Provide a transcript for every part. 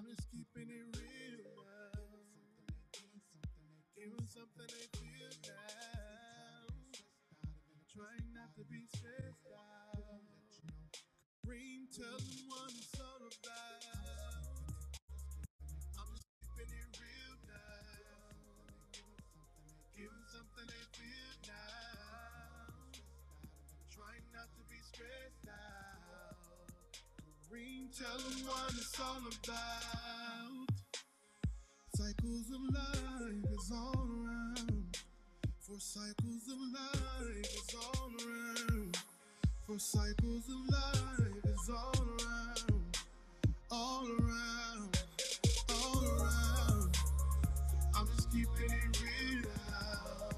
I'm just keeping it real. Now. Giving something they feel now. Trying not to be stressed out. Dream, tell them what it's all about. Kareem, tell them what it's all about. Cycles of life is all around. For cycles of life is all around. For cycles of life is all around. All around. All around. I'm just keeping it real now.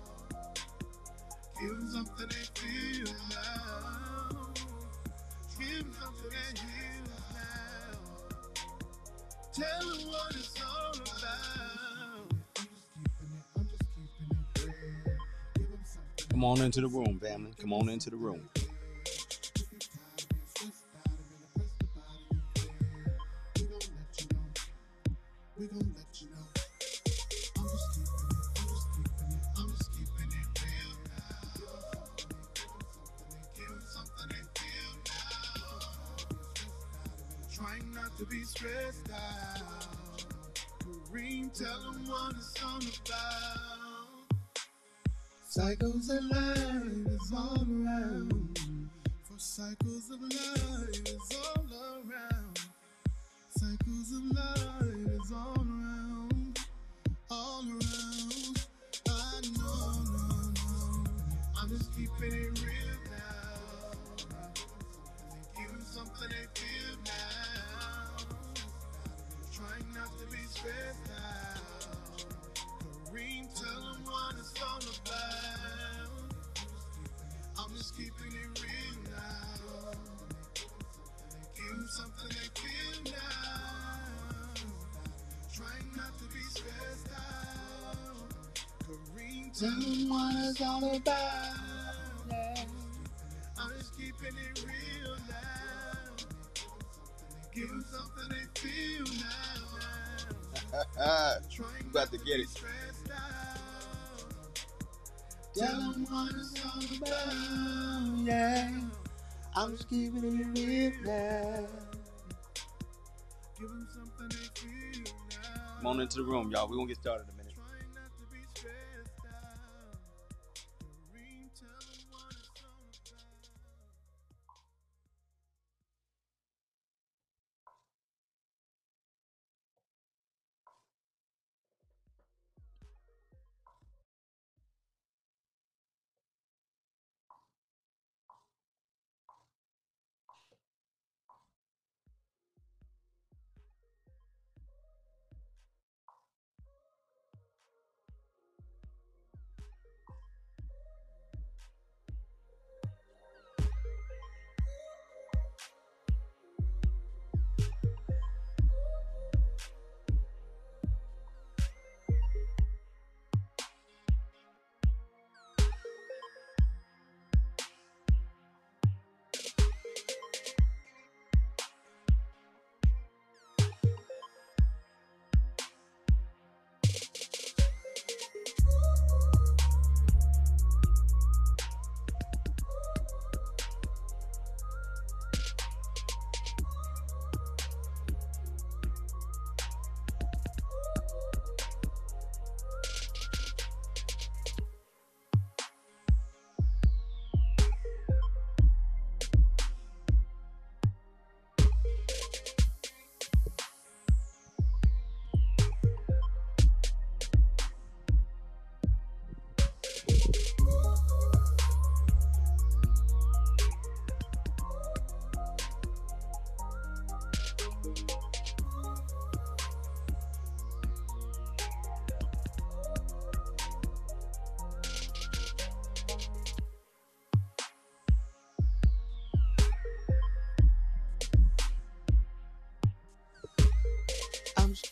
Give something they feel now. Give something they now. Tell them what it's all about. I'm just keeping it, I'm just keeping it real. Give 'em something Come on into the room, family. Come on into the room. we gon' let stressed out. Kareem, tell them what it's all about. Cycles of life is all around. For cycles of life is all around. Cycles of life is all around. All around. I know, no, no. I'm just keeping it real now. Give 'em something they feel now. Trying not to be stressed out. Kareem, tell them what it's all about. I'm just keeping it real now. Give 'em something they feel now. Trying not to be stressed out. Kareem, tell them what it's all about. I'm just keeping it real now. Give 'em something they feel now. Trying About to get it. Tell them what it's all about. Yeah. I'm just keeping it real now. Give 'em something they feel now. Come on into the room, y'all. We're gonna get started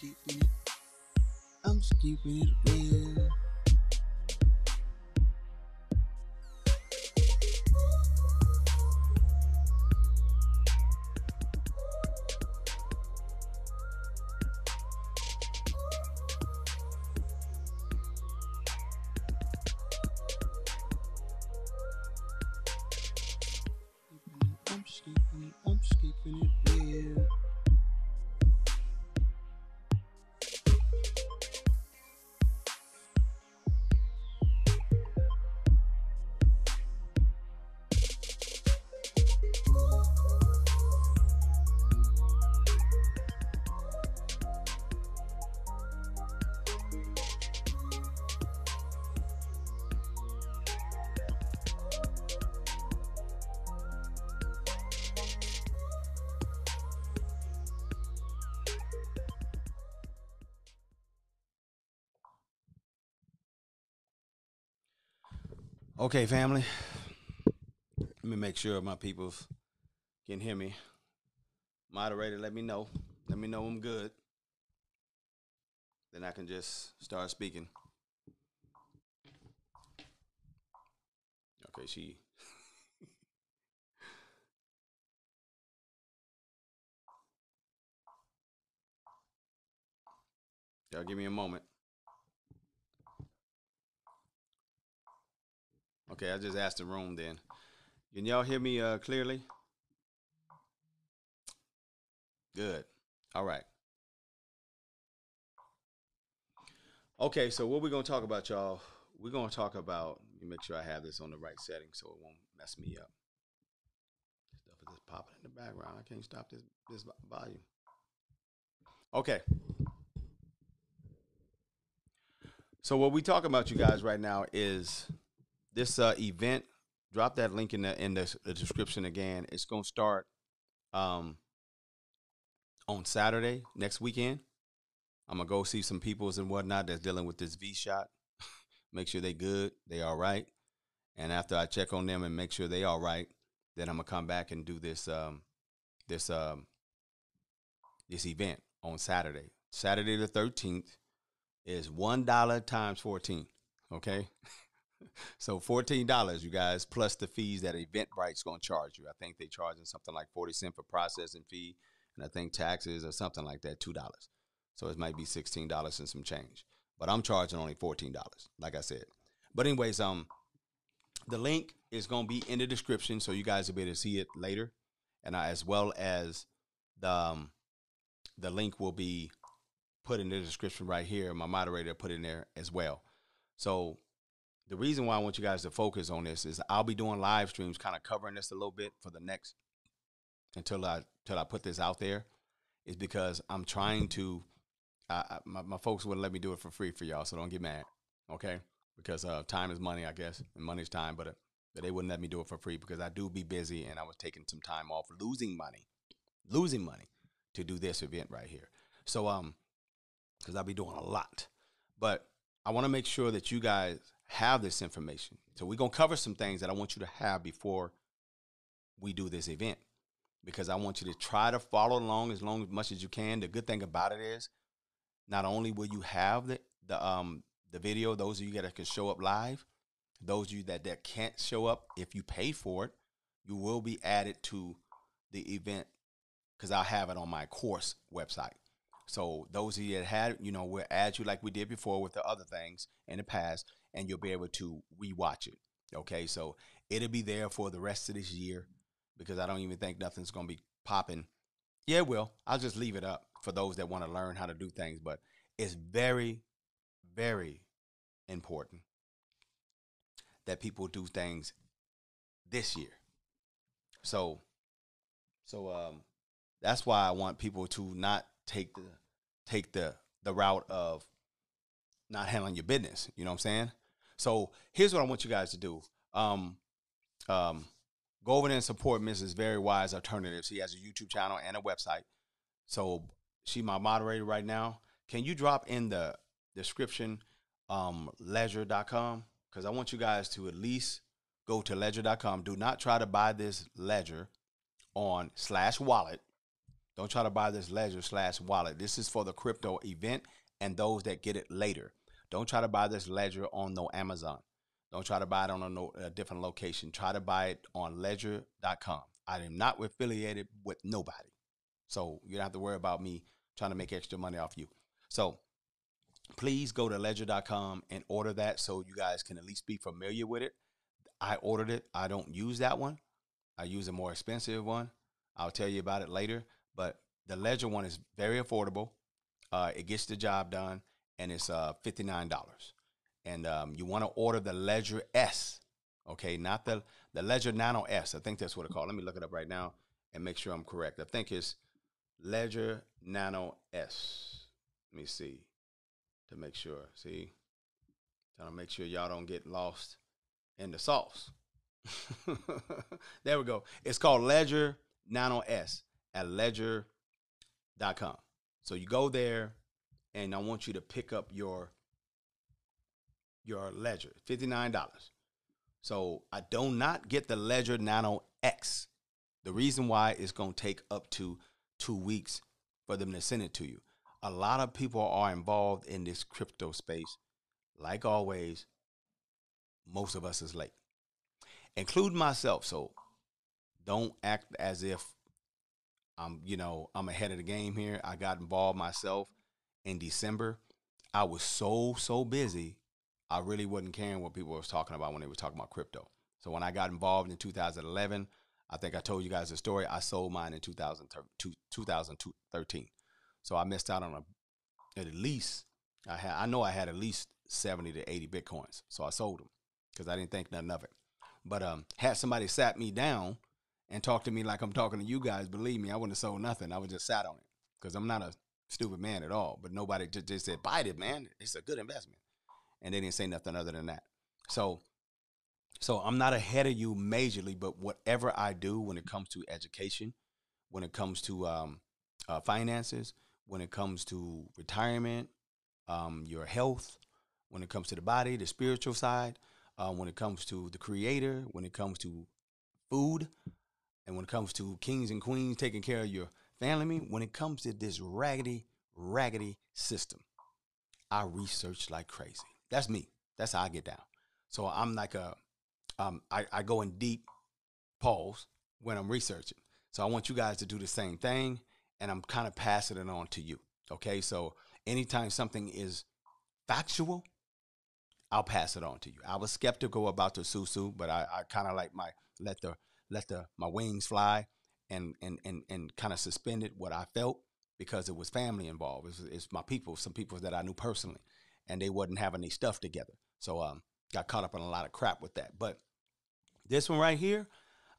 keeping it. I'm just keeping it real. Okay, family. Let me make sure my people can hear me. Moderator, let me know. Let me know I'm good. Then I can just start speaking. Okay, she. Y'all give me a moment. Okay, I just asked the room then. Can y'all hear me uh, clearly? Good. All right. Okay, so what we're gonna talk about, y'all? We're gonna talk about. Let me make sure I have this on the right setting so it won't mess me up. Stuff is just popping in the background. I can't stop this this volume. Okay. So what we talking about, you guys, right now is this uh, event. Drop that link in the in the, the description again. It's gonna start um, on Saturday next weekend. I'm gonna go see some peoples and whatnot that's dealing with this V shot. make sure they good, they all right. And after I check on them and make sure they all right, then I'm gonna come back and do this um, this um, this event on Saturday. Saturday the 13th is one dollar times 14. Okay. so fourteen dollars, you guys, plus the fees that Eventbrite's going to charge you. I think they charging something like forty cent for processing fee, and I think taxes or something like that, two dollars. So it might be sixteen dollars and some change. But I'm charging only fourteen dollars, like I said. But anyways, um, the link is going to be in the description, so you guys will be able to see it later, and I, as well as the um, the link will be put in the description right here. My moderator put in there as well. So the reason why I want you guys to focus on this is I'll be doing live streams, kind of covering this a little bit for the next until I until I put this out there, is because I'm trying to. My, my folks wouldn't let me do it for free for y'all, so don't get mad, okay? Because uh, time is money, I guess, and money's time, but, uh, but they wouldn't let me do it for free because I do be busy and I was taking some time off, losing money, losing money to do this event right here. So um, because I'll be doing a lot, but I want to make sure that you guys have this information. So we're gonna cover some things that I want you to have before we do this event. Because I want you to try to follow along as long as much as you can. The good thing about it is not only will you have the the um the video, those of you that can show up live, those of you that, that can't show up, if you pay for it, you will be added to the event because I'll have it on my course website. So those of you that had, you know, we'll add you like we did before with the other things in the past and you'll be able to rewatch it. Okay, so it'll be there for the rest of this year because I don't even think nothing's gonna be popping. Yeah, it will. I'll just leave it up for those that want to learn how to do things, but it's very, very important that people do things this year. So, so um, that's why I want people to not take the take the the route of not handling your business. You know what I'm saying? So here's what I want you guys to do. Um, um, go over there and support Mrs. Very Wise Alternatives. She has a YouTube channel and a website. So she my moderator right now. Can you drop in the description um, ledger.com? Because I want you guys to at least go to ledger.com. Do not try to buy this ledger on slash wallet. Don't try to buy this ledger slash wallet. This is for the crypto event and those that get it later. Don't try to buy this ledger on no Amazon. Don't try to buy it on a, no, a different location. Try to buy it on ledger.com. I am not affiliated with nobody. So you don't have to worry about me trying to make extra money off you. So please go to ledger.com and order that so you guys can at least be familiar with it. I ordered it. I don't use that one. I use a more expensive one. I'll tell you about it later. But the Ledger one is very affordable. Uh, it gets the job done, and it's uh, fifty nine dollars. And um, you want to order the Ledger S, okay, not the the Ledger Nano S. I think that's what it's called. Let me look it up right now and make sure I'm correct. I think it's Ledger Nano S. Let me see to make sure. See, trying to make sure y'all don't get lost in the sauce. there we go. It's called Ledger Nano S at ledger.com. So you go there and I want you to pick up your your ledger, $59. So I do not get the Ledger Nano X. The reason why it's going to take up to two weeks for them to send it to you. A lot of people are involved in this crypto space. Like always, most of us is late, including myself. So don't act as if I'm, you know, I'm ahead of the game here. I got involved myself in December. I was so so busy I really wasn't caring what people was talking about when they were talking about crypto. So when I got involved in 2011, I think I told you guys the story. I sold mine in 2013. So I missed out on a at least I had I know I had at least 70 to 80 bitcoins. So I sold them because I didn't think nothing of it. But um, had somebody sat me down and talked to me like I'm talking to you guys, believe me, I wouldn't have sold nothing. I would just sat on it because I'm not a stupid man at all. But nobody just, just said buy it, man. It's a good investment and they didn't say nothing other than that. So, so I'm not ahead of you majorly, but whatever I do when it comes to education, when it comes to um, uh, finances, when it comes to retirement, um, your health, when it comes to the body, the spiritual side, uh, when it comes to the creator, when it comes to food, and when it comes to kings and queens taking care of your family, me, when it comes to this raggedy, raggedy system, I research like crazy. That's me. That's how I get down. So I'm like a, um, I, I go in deep pause when I'm researching. So I want you guys to do the same thing, and I'm kind of passing it on to you. Okay, so anytime something is factual, I'll pass it on to you. I was skeptical about the susu, but I, I kind of like my let the let the my wings fly and and and and kind of suspended what I felt because it was family involved. It's, it's my people, some people that I knew personally and they wasn't having any stuff together. So um, got caught up in a lot of crap with that. But this one right here,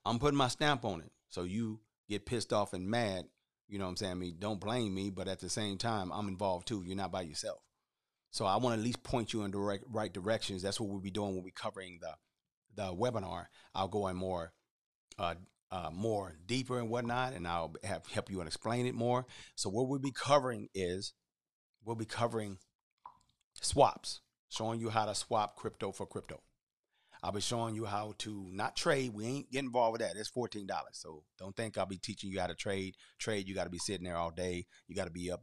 I'm putting my stamp on it. So you get pissed off and mad, you know what I'm saying? I mean, don't blame me, but at the same time, I'm involved too. You're not by yourself. So I want to at least point you in the right, right directions. That's what we'll be doing when we're covering the the webinar. I'll go in more uh, uh, more deeper and whatnot, and I'll have help you and explain it more. So what we'll be covering is we'll be covering swaps, showing you how to swap crypto for crypto. I'll be showing you how to not trade. We ain't getting involved with that. It's fourteen dollars. So don't think I'll be teaching you how to trade. Trade, you got to be sitting there all day. You got to be up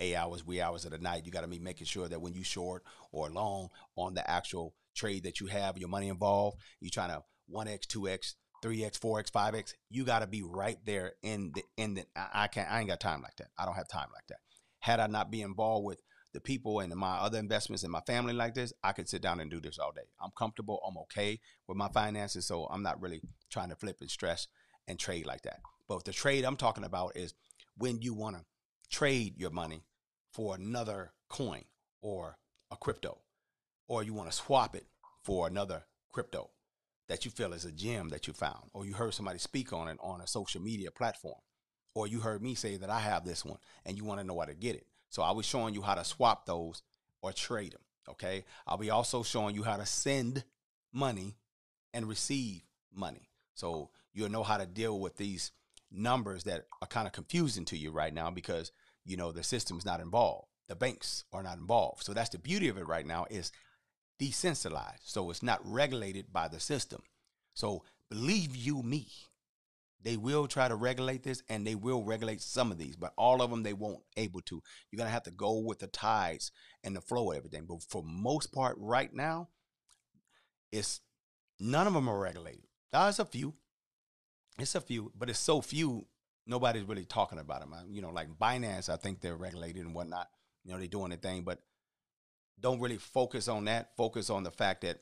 eight hours, wee hours of the night. You got to be making sure that when you short or long on the actual trade that you have, your money involved, you trying to one x, two x, three x, four x, five x. You got to be right there in the in the. I, can't. I ain't got time like that. I don't have time like that. Had I not be involved with the people and my other investments in my family like this, I could sit down and do this all day. I'm comfortable. I'm okay with my finances. So I'm not really trying to flip and stress and trade like that. But the trade I'm talking about is when you want to trade your money for another coin or a crypto, or you want to swap it for another crypto that you feel is a gem that you found, or you heard somebody speak on it on a social media platform, or you heard me say that I have this one and you want to know how to get it. So I was showing you how to swap those or trade them. Okay. I'll be also showing you how to send money and receive money. So you'll know how to deal with these numbers that are kind of confusing to you right now because you know the system's not involved. The banks are not involved. So that's the beauty of it right now is decentralized. So it's not regulated by the system. So believe you me, they will try to regulate this and they will regulate some of these, but all of them they won't able to. You're gonna have to go with the tides and the flow of everything. But for most part, right now, it's none of them are regulated. There's a few. It's a few, but it's so few, nobody's really talking about them. You know, like Binance, I think they're regulated and whatnot. You know, they're doing their thing, but don't really focus on that. Focus on the fact that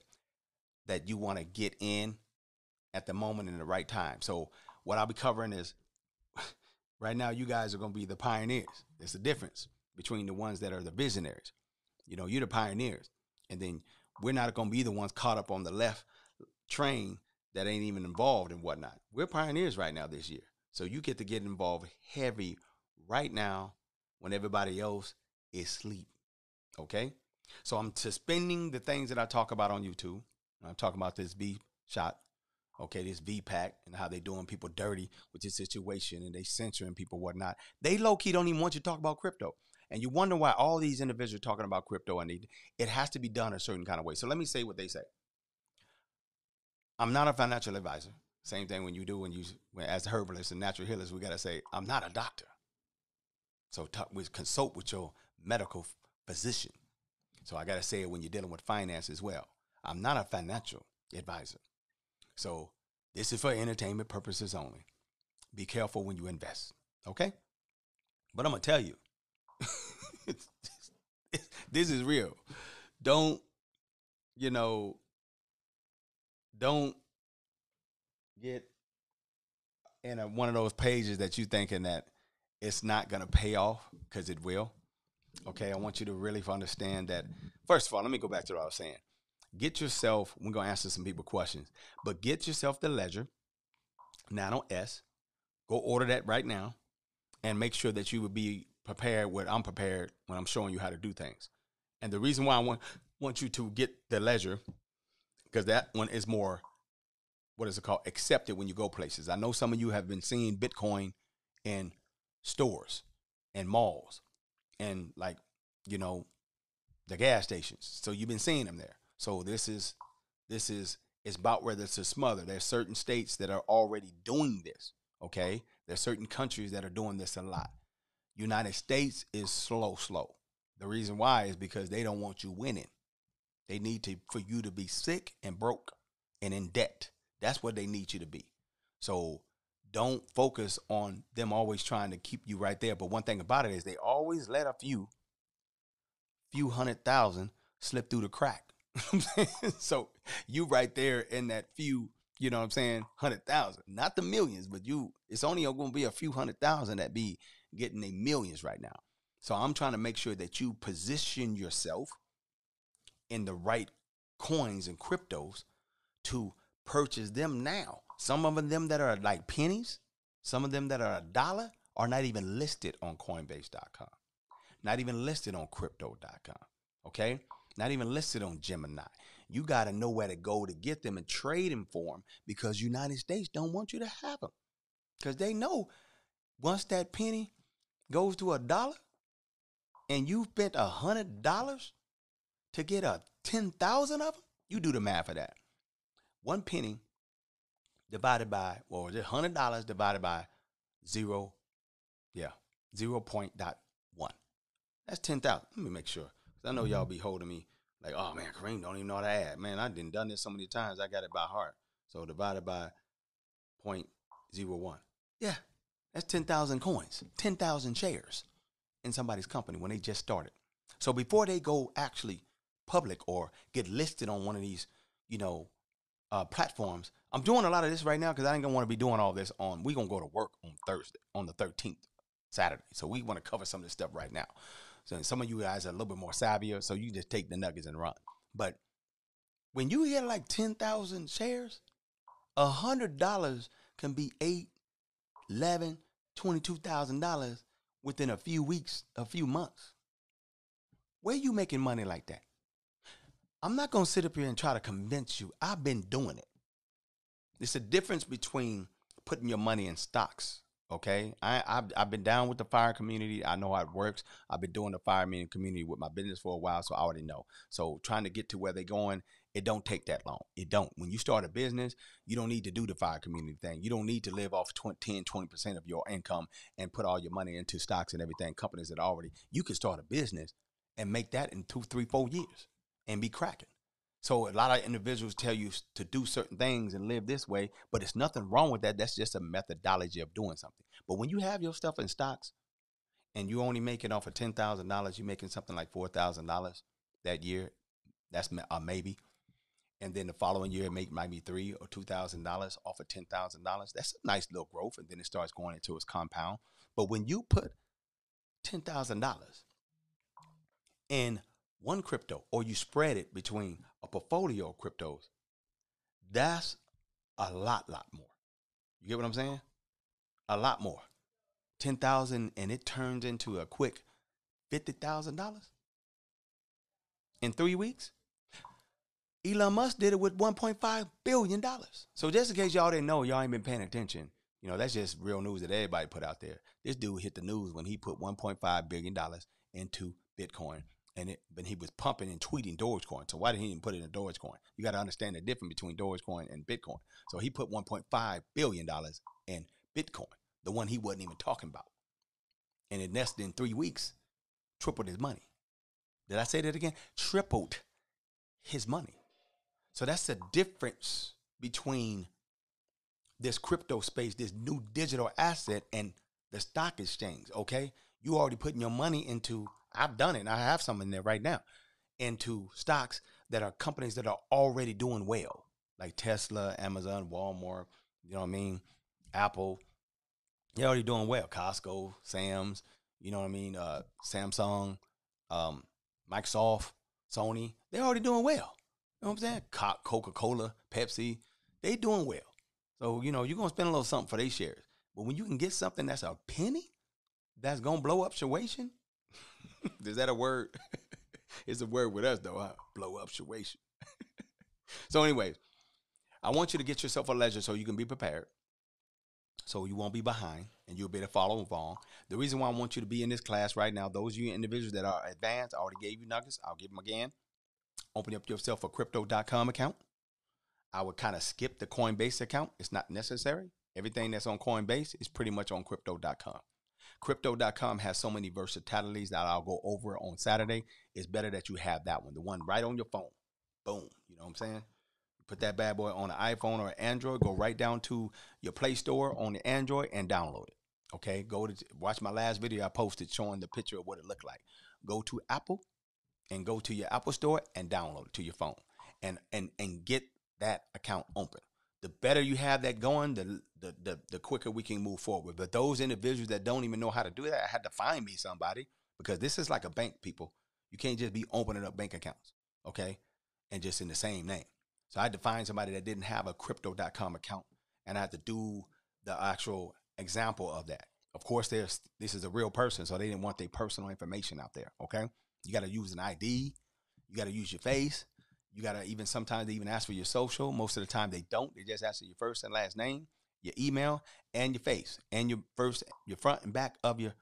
that you want to get in at the moment in the right time. So what I'll be covering is Right now, you guys are going to be the pioneers. There's the difference between the ones that are the visionaries. You know, you're the pioneers. And then we're not going to be the ones caught up on the left train that ain't even involved and whatnot. We're pioneers right now this year. So you get to get involved heavy right now when everybody else is asleep. Okay? So I'm suspending the things that I talk about on YouTube. I'm talking about this V shot, okay, this V pack and how they doing people dirty with this situation and they censoring people, whatnot. They low key don't even want you to talk about crypto. And you wonder why all these individuals are talking about crypto and they, it has to be done a certain kind of way. So let me say what they say. I'm not a financial advisor. Same thing when you do when you when, as herbalists and natural healers, we gotta say, I'm not a doctor. So talk, consult with your medical physician. So I gotta say it when you're dealing with finance as well. I'm not a financial advisor. So this is for entertainment purposes only. Be careful when you invest. Okay? But I'm gonna tell you, this is real. Don't, you know, don't get in a, one of those pages that you thinking that it's not going to pay off because it will. Okay, I want you to really understand that. First of all, let me go back to what I was saying. Get yourself. We're going to answer some people questions, but get yourself the ledger. Nano S. Go order that right now, and make sure that you would be prepared. What I'm prepared when I'm showing you how to do things. And the reason why I want want you to get the ledger because that one is more what is it called accepted when you go places. I know some of you have been seeing Bitcoin in stores and malls and like you know the gas stations. So you've been seeing them there. So this is this is it's about whether a smother. There's certain states that are already doing this. Okay, there's certain countries that are doing this a lot. United States is slow, slow. The reason why is because they don't want you winning. They need to for you to be sick and broke and in debt. That's what they need you to be. So don't focus on them always trying to keep you right there. But one thing about it is they always let a few, few hundred thousand slip through the crack. so you right there in that few, you know what I'm saying, hundred thousand, not the millions, but you, it's only going to be a few hundred thousand that be getting a millions right now. So I'm trying to make sure that you position yourself in the right coins and cryptos to purchase them now. Some of them that are like pennies, some of them that are a dollar are not even listed on Coinbase.com, not even listed on Crypto.com. Okay, not even listed on Gemini. You got to know where to go to get them and trade them for them because United States don't want you to have them because they know once that penny goes to a dollar and you spent a hundred dollars to get a 10,000 of them, you do the math of that. One penny divided by, well, just $100 divided by zero, yeah, 0. Point dot one. That's 10,000. Let me make sure. Because I know y'all mm-hmm. be holding me like, oh man, Kareem don't even know how to add. Man, I didn't done this so many times. I got it by heart. So divided by 0.01. Yeah, that's 10,000 coins, 10,000 shares in somebody's company when they just started. So before they go actually public or get listed on one of these, you know, uh, platforms. I'm doing a lot of this right now because I ain't gonna want to be doing all this on. We gonna go to work on Thursday, on the 13th, Saturday. So we want to cover some of this stuff right now. So some of you guys are a little bit more savvier, so you just take the nuggets and run. But when you get like 10,000 shares, a hundred dollars can be eight, eleven, twenty-two thousand dollars within a few weeks, a few months. Where you making money like that? I'm not going to sit up here and try to convince you. I've been doing it. It's a difference between putting your money in stocks. Okay, I, I've, I've been down with the fire community. I know how it works. I've been doing the fire community with my business for a while, so I already know. So trying to get to where they're going, it don't take that long. It don't. When you start a business, you don't need to do the fire community thing. You don't need to live off 20, 10, 20% of your income and put all your money into stocks and everything, companies that already, you can start a business and make that in two, three, four years and be cracking. So a lot of individuals tell you to do certain things and live this way, but it's nothing wrong with that. That's just a methodology of doing something. But when you have your stuff in stocks and you only making off of ten thousand dollars, you're making something like four thousand dollars that year. That's a maybe. And then the following year, make might be three or two thousand dollars off of ten thousand dollars. That's a nice little growth, and then it starts going into its compound. But when you put ten thousand dollars in one crypto, or you spread it between a portfolio of cryptos, that's a lot, lot more. You get what I'm saying? A lot more. Ten thousand, and it turns into a quick fifty thousand dollars in three weeks. Elon Musk did it with 1.5 billion dollars. So just in case y'all didn't know, y'all ain't been paying attention. You know that's just real news that everybody put out there. This dude hit the news when he put 1.5 billion dollars into Bitcoin, and it, but he was pumping and tweeting Dogecoin. So why didn't he even put it in Dogecoin? You got to understand the difference between Dogecoin and Bitcoin. So he put 1.5 billion dollars in Bitcoin, the one he wasn't even talking about, and it nested in three weeks, tripled his money. Did I say that again? Tripled his money. So that's the difference between this crypto space, this new digital asset, and the stock exchange. Okay. You already putting your money into, I've done it, and I have some in there right now, into stocks that are companies that are already doing well, like Tesla, Amazon, Walmart, you know what I mean? Apple. They're already doing well. Costco, Sam's, you know what I mean? Uh, Samsung, um, Microsoft, Sony, they're already doing well. You know what I'm saying? Coca Cola, Pepsi, they doing well. So, you know, you're going to spend a little something for their shares. But when you can get something that's a penny, that's going to blow up situation, is that a word? it's a word with us, though, huh? Blow up situation. so, anyways, I want you to get yourself a ledger so you can be prepared. So you won't be behind and you'll be able to follow along. The reason why I want you to be in this class right now, those of you individuals that are advanced, I already gave you nuggets. I'll give them again. Open up yourself a crypto.com account. I would kind of skip the Coinbase account. It's not necessary. Everything that's on Coinbase is pretty much on crypto.com. Crypto.com has so many versatilities that I'll go over on Saturday. It's better that you have that one, the one right on your phone. Boom. You know what I'm saying? Put that bad boy on an iPhone or Android. Go right down to your Play Store on the Android and download it. Okay. Go to watch my last video I posted showing the picture of what it looked like. Go to Apple and go to your Apple Store and download it to your phone and and and get that account open. The better you have that going, the the the, the quicker we can move forward. But those individuals that don't even know how to do that, I had to find me somebody because this is like a bank, people. You can't just be opening up bank accounts, okay, and just in the same name. So I had to find somebody that didn't have a crypto.com account and I had to do the actual example of that. Of course, there's this is a real person, so they didn't want their personal information out there. Okay. You gotta use an ID, you gotta use your face, you gotta even sometimes they even ask for your social. Most of the time they don't. They just ask for your first and last name, your email, and your face, and your first your front and back of your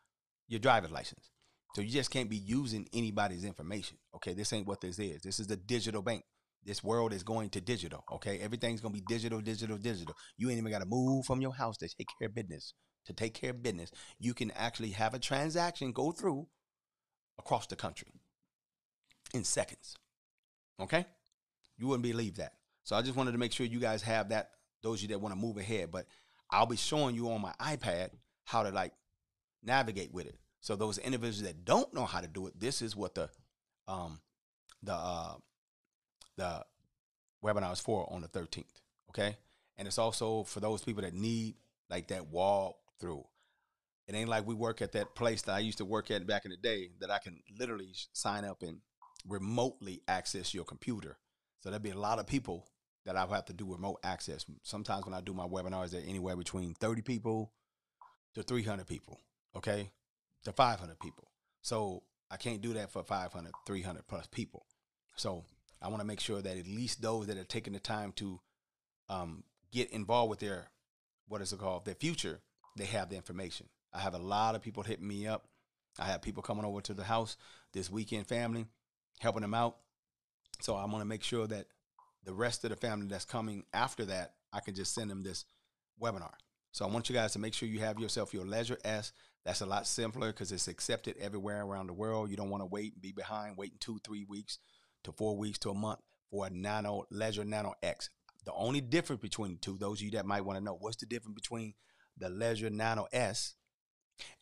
your driver's license. So you just can't be using anybody's information. Okay, this ain't what this is. This is the digital bank. This world is going to digital. Okay, everything's gonna be digital, digital, digital. You ain't even gotta move from your house to take care of business. To take care of business, you can actually have a transaction go through across the country in seconds. Okay, you wouldn't believe that. So I just wanted to make sure you guys have that. Those of you that want to move ahead, but I'll be showing you on my iPad how to like navigate with it. So those individuals that don't know how to do it, this is what the um the uh the webinar is for on the 13th. Okay. And it's also for those people that need like that walk through. It ain't like we work at that place that I used to work at back in the day that I can literally sign up and remotely access your computer. So there'd be a lot of people that I'll have to do remote access. Sometimes when I do my webinars, they're anywhere between 30 people to 300 people, okay, to 500 people. So I can't do that for 500, 300 plus people. So I want to make sure that at least those that are taking the time to um, get involved with their what is it called their future, they have the information. I have a lot of people hitting me up. I have people coming over to the house this weekend, family, helping them out. So I want to make sure that the rest of the family that's coming after that, I can just send them this webinar. So I want you guys to make sure you have yourself your Ledger S. That's a lot simpler because it's accepted everywhere around the world. You don't want to wait and be behind, waiting two, three weeks to four weeks to a month for a Nano Ledger Nano X. The only difference between the two, those of you that might want to know, what's the difference between the Ledger Nano S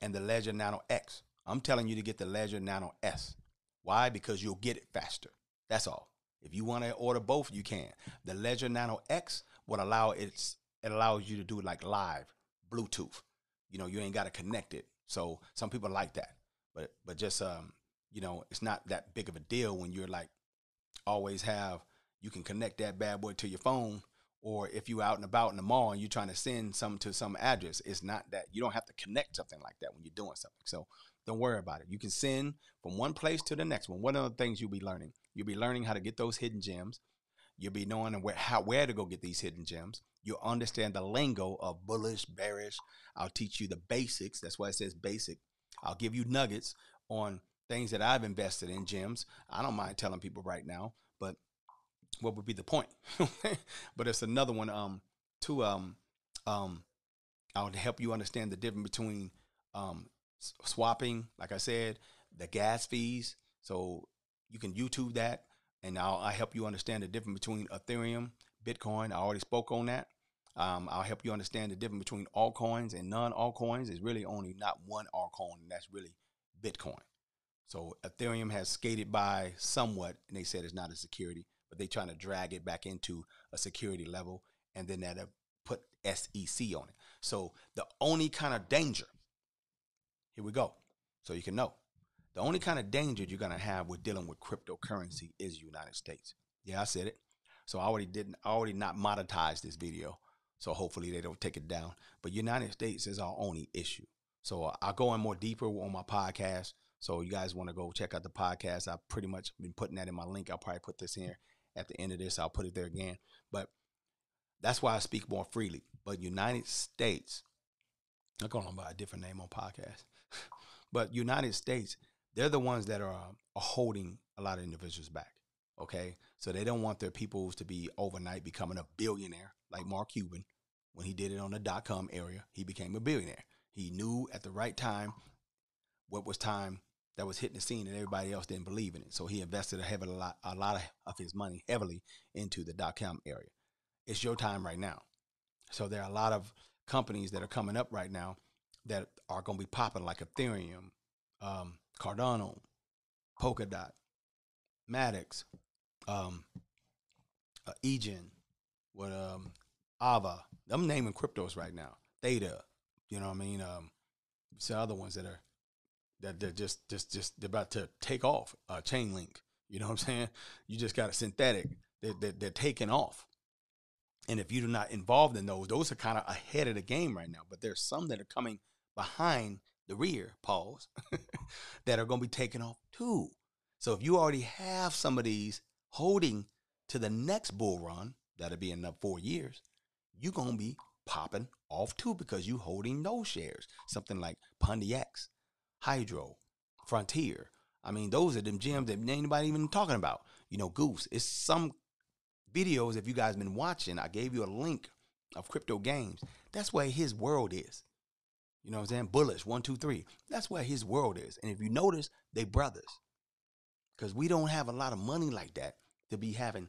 and the Ledger Nano X? I'm telling you to get the Ledger Nano S. Why? Because you'll get it faster. That's all. If you want to order both, you can. The Ledger Nano X would allow it's it allows you to do like live Bluetooth. You know, you ain't got to connect it. So some people like that, but but just um, you know, it's not that big of a deal when you're like always have you can connect that bad boy to your phone or if you're out and about in the mall and you're trying to send something to some address, it's not that you don't have to connect something like that when you're doing something. So don't worry about it. You can send from one place to the next one. One of the things you'll be learning, you'll be learning how to get those hidden gems. You'll be knowing where how where to go get these hidden gems. You'll understand the lingo of bullish, bearish. I'll teach you the basics. That's why it says basic. I'll give you nuggets on things that I've invested in gems. I don't mind telling people right now, but what would be the point? but it's another one um to um um I'll help you understand the difference between um swapping, like I said, the gas fees. So you can YouTube that and I'll, i help you understand the difference between Ethereum, Bitcoin. I already spoke on that. Um, I'll help you understand the difference between altcoins and non-altcoins. It's really only not one altcoin, and that's really Bitcoin. So Ethereum has skated by somewhat, and they said it's not a security, but they're trying to drag it back into a security level, and then that put SEC on it. So the only kind of danger, here we go, so you can know, the only kind of danger you're gonna have with dealing with cryptocurrency is United States. Yeah, I said it. So I already didn't, I already not monetized this video. So hopefully they don't take it down. But United States is our only issue. So uh, I'll go in more deeper on my podcast so you guys want to go check out the podcast. I've pretty much been putting that in my link. I'll probably put this here at the end of this. I'll put it there again. But that's why I speak more freely. But United States, I'm going by a different name on podcast. but United States, they're the ones that are, are holding a lot of individuals back. Okay. So they don't want their peoples to be overnight becoming a billionaire like Mark Cuban. When he did it on the dot com area, he became a billionaire. He knew at the right time what was time that was hitting the scene and everybody else didn't believe in it. So he invested a heavy a lot, a lot of, his money heavily into the dot com area. It's your time right now. So there are a lot of companies that are coming up right now that are going to be popping like Ethereum, um, Cardano, Polkadot, Matic, um, uh, Egen, what um, Ava. I'm naming cryptos right now. Theta, you know what I mean? Um, some other ones that are that they're just just just they're about to take off. Uh, Chainlink, you know what I'm saying? You just got a synthetic. They're, they're, they're taking off. And if you're not involved in those, those are kind of ahead of the game right now. But there's some that are coming behind the rear, pause, that are going to be taken off too. So if you already have some of these holding to the next bull run, that'll be in four years, you're going to be popping off too because you're holding those shares. Something like Pontiacs, Hydro, Frontier. I mean, those are them gems that anybody even talking about. You know, Goose. It's some videos, if you guys been watching, I gave you a link of crypto games. That's where his world is. You know what I'm saying? Bullish, one, two, three. That's where his world is. And if you notice, they brothers. Because we don't have a lot of money like that to be having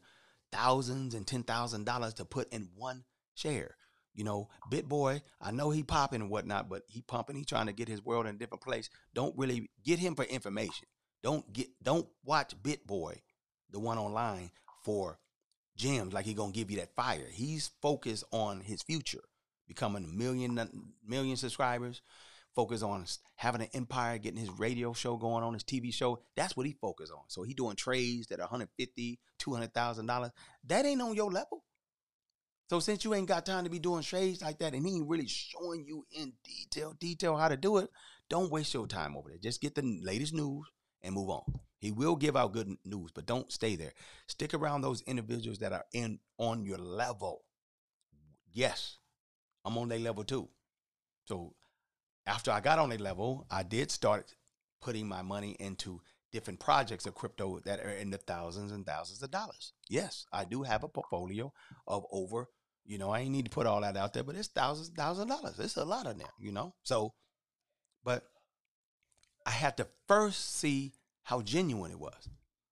thousands and ten thousand dollars to put in one share. You know, BitBoy, I know he popping and whatnot, but he pumping, he trying to get his world in a different place. Don't really get him for information. Don't get don't watch BitBoy, the one online, for gems like he gonna give you that fire. He's focused on his future, becoming a million million subscribers, focus on having an empire, getting his radio show going on, his TV show. That's what he focused on. So he doing trades that are 150, 200,000 dollars. That ain't on your level. So since you ain't got time to be doing trades like that, and he ain't really showing you in detail, detail how to do it, don't waste your time over there. Just get the latest news and move on. He will give out good news, but don't stay there. Stick around those individuals that are in on your level. Yes, I'm on their level too. So after I got on a level, I did start putting my money into different projects of crypto that are in the thousands and thousands of dollars. Yes, I do have a portfolio of over, you know, I ain't need to put all that out there, but it's thousands, thousands of dollars. It's a lot of there, you know? So, but I had to first see how genuine it was.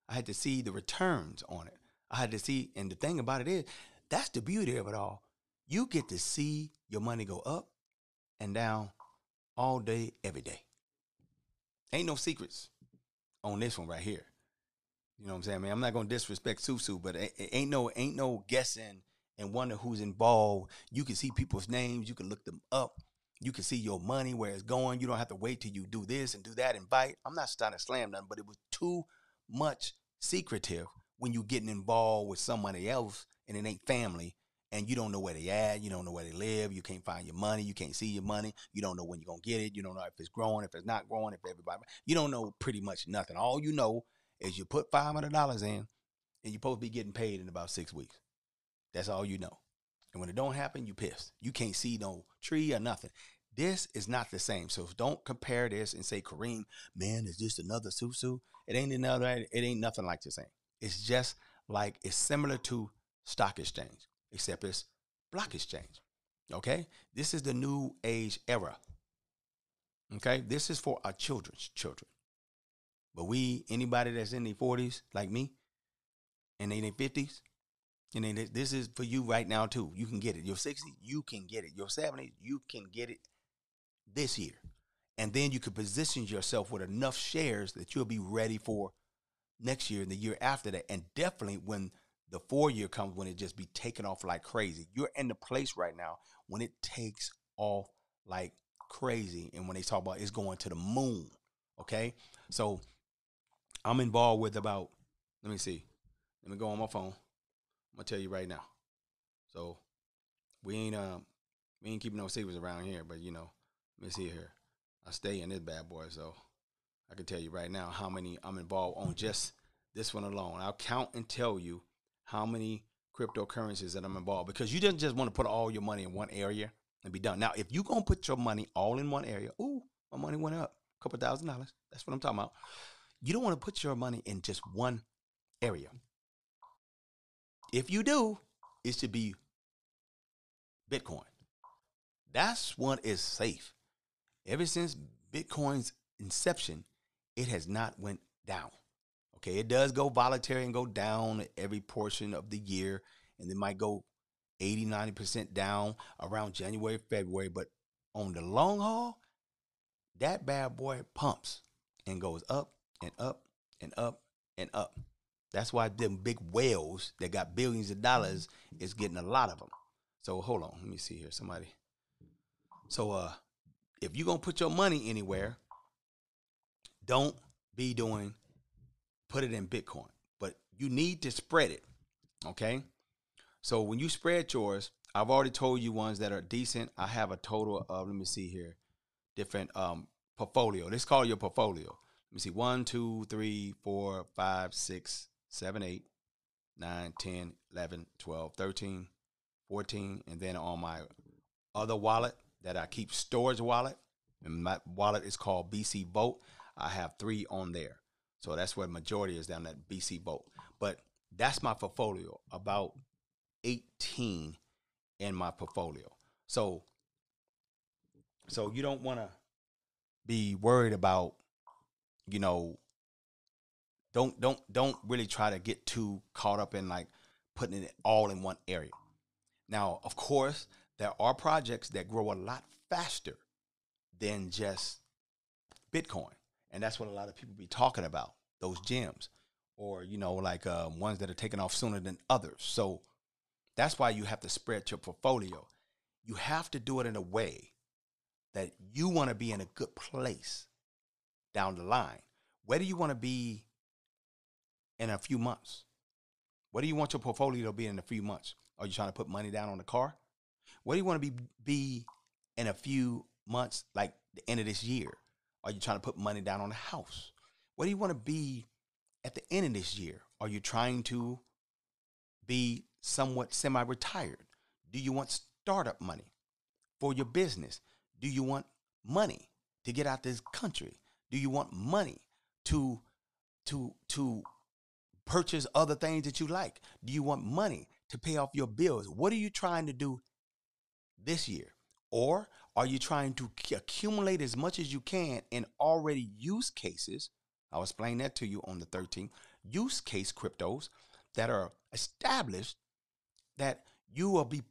I had to see the returns on it. I had to see, and the thing about it is, that's the beauty of it all. You get to see your money go up and down all day, every day. Ain't no secrets on this one right here. You know what I'm saying? I mean, I'm not gonna disrespect Susu, but it, ain't no ain't no guessing and wonder who's involved. You can see people's names, you can look them up. You can see your money where it's going. You don't have to wait till you do this and do that and bite. I'm not trying to slam nothing, but it was too much secretive when you getting involved with somebody else and it ain't family and you don't know where they at, you don't know where they live, you can't find your money, you can't see your money, you don't know when you're gonna get it, you don't know if it's growing, if it's not growing, if everybody you don't know pretty much nothing. All you know is you put five hundred dollars in and you're supposed to be getting paid in about six weeks. That's all you know. And when it don't happen, you pissed. You can't see no tree or nothing. This is not the same. So don't compare this and say, Kareem, man, is this another Susu? It ain't another, it ain't nothing like the same. It's just like it's similar to stock exchange, except it's block exchange. Okay? This is the new age era. Okay? This is for our children's children. But we, anybody that's in their 40s, like me, and in their 50s, and then this is for you right now too. You can get it. Your 60, you can get it. Your 70, you can get it this year. And then you can position yourself with enough shares that you'll be ready for next year and the year after that. And definitely when the four year comes, when it just be taking off like crazy. You're in the place right now when it takes off like crazy. And when they talk about it's going to the moon. Okay. So I'm involved with about, let me see. Let me go on my phone. I'm gonna tell you right now. So we ain't um we ain't keeping no secrets around here, but you know, let me see here. I stay in this bad boy, so I can tell you right now how many I'm involved on just this one alone. I'll count and tell you how many cryptocurrencies that I'm involved because you didn't just want to put all your money in one area and be done. Now, if you're gonna put your money all in one area, ooh, my money went up a couple thousand dollars. That's what I'm talking about. You don't want to put your money in just one area. If you do, it should be Bitcoin. That's what is safe. Ever since Bitcoin's inception, it has not went down. Okay, it does go voluntary and go down every portion of the year, and it might go 80, 90% down around January, February. But on the long haul, that bad boy pumps and goes up and up and up and up. That's why them big whales that got billions of dollars is getting a lot of them. So hold on, let me see here. Somebody. So uh, if you're gonna put your money anywhere, don't be doing put it in Bitcoin, but you need to spread it. Okay. So when you spread yours, I've already told you ones that are decent. I have a total of let me see here, different um portfolio. Let's call your portfolio. Let me see. One, two, three, four, five, six, 7, 8, 9, 10, 11, 12, 13, 14. And then on my other wallet that I keep storage wallet, and my wallet is called BC Vault. I have three on there. So that's where the majority is down that BC Vault. But that's my portfolio, about 18 in my portfolio. So so you don't want to be worried about you know don't don't don't really try to get too caught up in like putting it all in one area. Now, of course, there are projects that grow a lot faster than just Bitcoin, and that's what a lot of people be talking about those gems, or you know, like uh, ones that are taking off sooner than others. So that's why you have to spread your portfolio. You have to do it in a way that you want to be in a good place down the line. Whether you want to be in a few months? What do you want your portfolio to be in a few months? Are you trying to put money down on the car? What do you want to be be in a few months, like the end of this year? Are you trying to put money down on a house? What do you want to be at the end of this year? Are you trying to be somewhat semi-retired? Do you want startup money for your business? Do you want money to get out this country? Do you want money to to to purchase other things that you like? Do you want money to pay off your bills? What are you trying to do this year? Or are you trying to accumulate as much as you can in already use cases? I'll explain that to you on the 13th. Use case cryptos that are established that you will be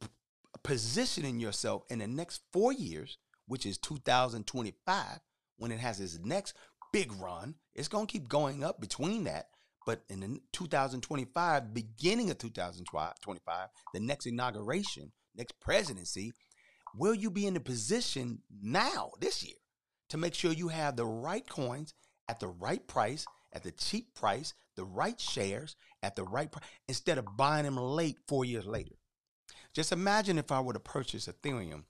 positioning yourself in the next four years, which is 2025, when it has its next big run. It's going to keep going up between that. But in 2025, beginning of 2025, the next inauguration, next presidency, will you be in the position now, this year, to make sure you have the right coins at the right price, at the cheap price, the right shares at the right price, instead of buying them late four years later? Just imagine if I were to purchase Ethereum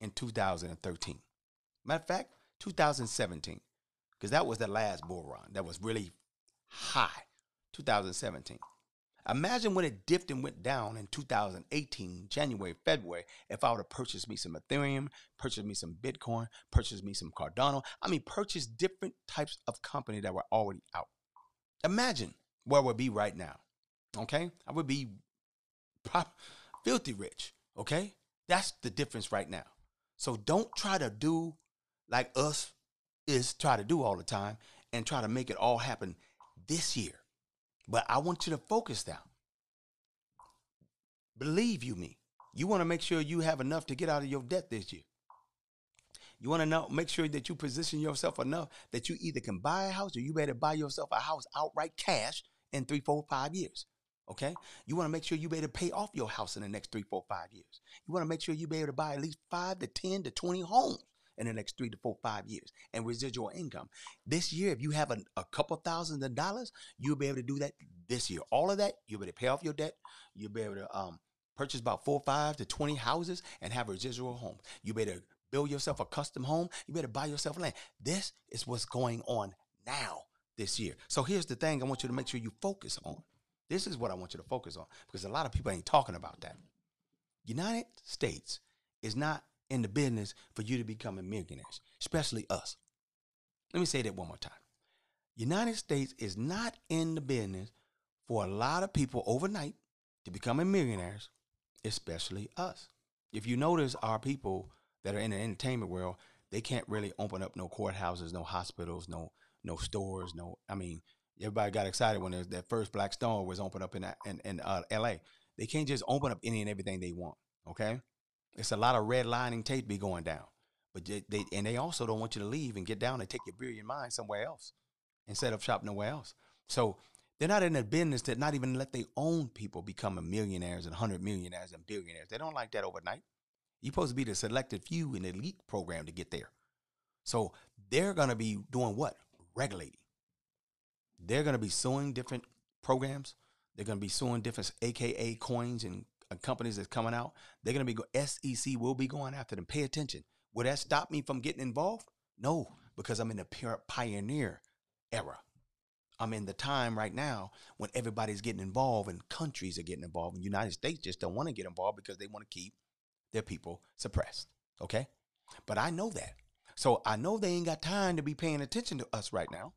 in 2013. Matter of fact, 2017, because that was the last bull run that was really high, 2017. Imagine when it dipped and went down in 2018, January, February, if I would have purchased me some Ethereum, purchased me some Bitcoin, purchased me some Cardano. I mean, purchase different types of company that were already out. Imagine where we'd be right now. Okay? I would be filthy rich. Okay? That's the difference right now. So don't try to do like us is try to do all the time and try to make it all happen this year. But I want you to focus now. Believe you me. You want to make sure you have enough to get out of your debt this year. You want to know, make sure that you position yourself enough that you either can buy a house or you better buy yourself a house outright cash in three, four, five years. Okay. You want to make sure you be able to pay off your house in the next three, four, five years. You want to make sure you be able to buy at least five to 10 to 20 homes in the next three to four, five years and residual income. This year, if you have a, a couple thousand of dollars, you'll be able to do that this year. All of that, you'll be able to pay off your debt. You'll be able to um, purchase about four, five to 20 houses and have a residual homes. You better build yourself a custom home. You better buy yourself land. This is what's going on now this year. So here's the thing I want you to make sure you focus on. This is what I want you to focus on because a lot of people ain't talking about that. United States is not in the business for you to become a millionaires, especially us. Let me say that one more time. United States is not in the business for a lot of people overnight to become a millionaires, especially us. If you notice our people that are in the entertainment world, they can't really open up no courthouses, no hospitals, no no stores, no. I mean, everybody got excited when that first Black Stone was opened up in in, in uh, L.A. They can't just open up any and everything they want. Okay, it's a lot of redlining tape be going down. But they, they, and they also don't want you to leave and get down and take your brilliant mind somewhere else instead of shopping nowhere else. So they're not in the business to not even let their own people become a millionaires and hundred millionaires and billionaires. They don't like that overnight. You're supposed to be the selected few in the elite program to get there. So they're gonna be doing what? Regulating. They're gonna be suing different programs. They're gonna be suing different AKA coins and Uh, companies that's coming out, they're going to be go, SEC will be going after them. Pay attention. Will that stop me from getting involved? No, because I'm in the pioneer era. I'm in the time right now when everybody's getting involved and countries are getting involved. And United States just don't want to get involved because they want to keep their people suppressed. Okay? But I know that. So I know they ain't got time to be paying attention to us right now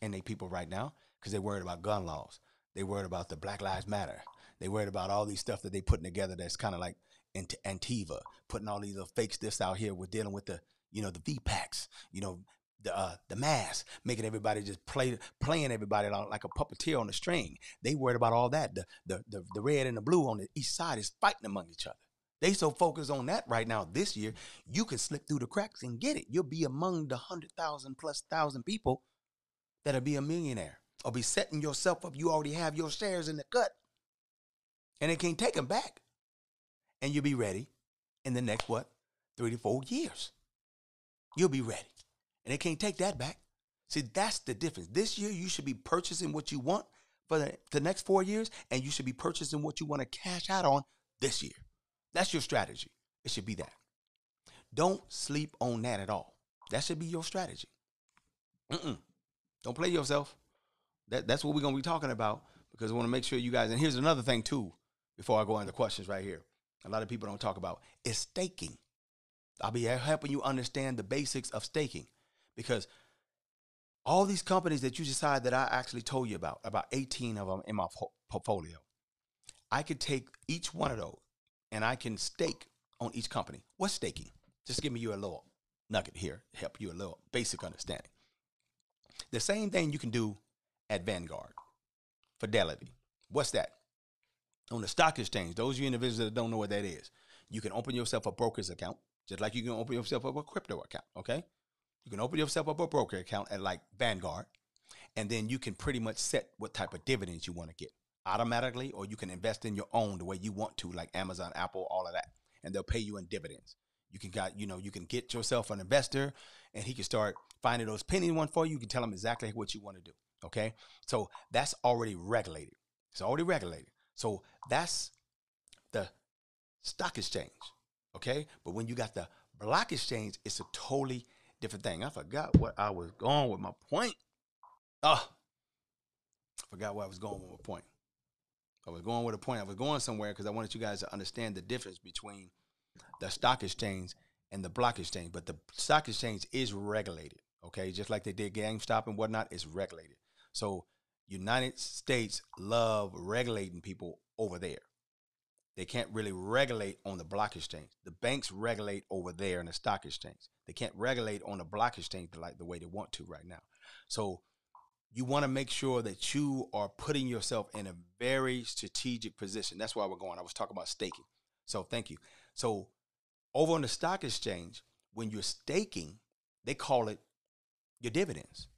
and they people right now because they're worried about gun laws. They worried about the Black Lives Matter. They worried about all these stuff that they putting together that's kind of like into Antifa, putting all these little fake out here. We're dealing with the, you know, the V packs, you know, the uh, the mask, making everybody just play playing everybody like a puppeteer on the string. They worried about all that. The, the the the red and the blue on the east side is fighting among each other. They so focused on that right now. This year, you can slip through the cracks and get it. You'll be among the hundred thousand plus thousand people that'll be a millionaire or be setting yourself up. You already have your shares in the cut and they can't take them back. And you'll be ready in the next what? Three to four years. You'll be ready. And they can't take that back. See, that's the difference. This year, you should be purchasing what you want for the, the next four years, and you should be purchasing what you want to cash out on this year. That's your strategy. It should be that. Don't sleep on that at all. That should be your strategy. Mm-mm. Don't play yourself. That, that's what we're going to be talking about because I want to make sure you guys, and here's another thing too before I go into questions right here. A lot of people don't talk about is staking. I'll be helping you understand the basics of staking because all these companies that you decide that I actually told you about, about 18 of them in my portfolio, I could take each one of those and I can stake on each company. What's staking? Just give me you a little nugget here, help you a little basic understanding. The same thing you can do at Vanguard, Fidelity. What's that? On the stock exchange, those you individuals that don't know what that is, you can open yourself a broker's account, just like you can open yourself up a crypto account. Okay, you can open yourself up a broker account at like Vanguard, and then you can pretty much set what type of dividends you want to get automatically, or you can invest in your own the way you want to, like Amazon, Apple, all of that, and they'll pay you in dividends. You can got you know you can get yourself an investor, and he can start finding those penny one for you. You can tell him exactly what you want to do. Okay, so that's already regulated. It's already regulated. So that's the stock exchange. Okay, but when you got the block exchange, it's a totally different thing. I forgot what I was going with my point. Oh, I forgot where I was going with my point. I was going with a point. I was going somewhere because I wanted you guys to understand the difference between the stock exchange and the block exchange. But the stock exchange is regulated, okay? Just like they did GameStop and whatnot, it's regulated. So United States love regulating people over there. They can't really regulate on the block exchange. The banks regulate over there in the stock exchange. They can't regulate on the block exchange like the way they want to right now. So you want to make sure that you are putting yourself in a very strategic position. That's why we're going. I was talking about staking. So thank you. So over on the stock exchange, when you're staking, they call it your dividends.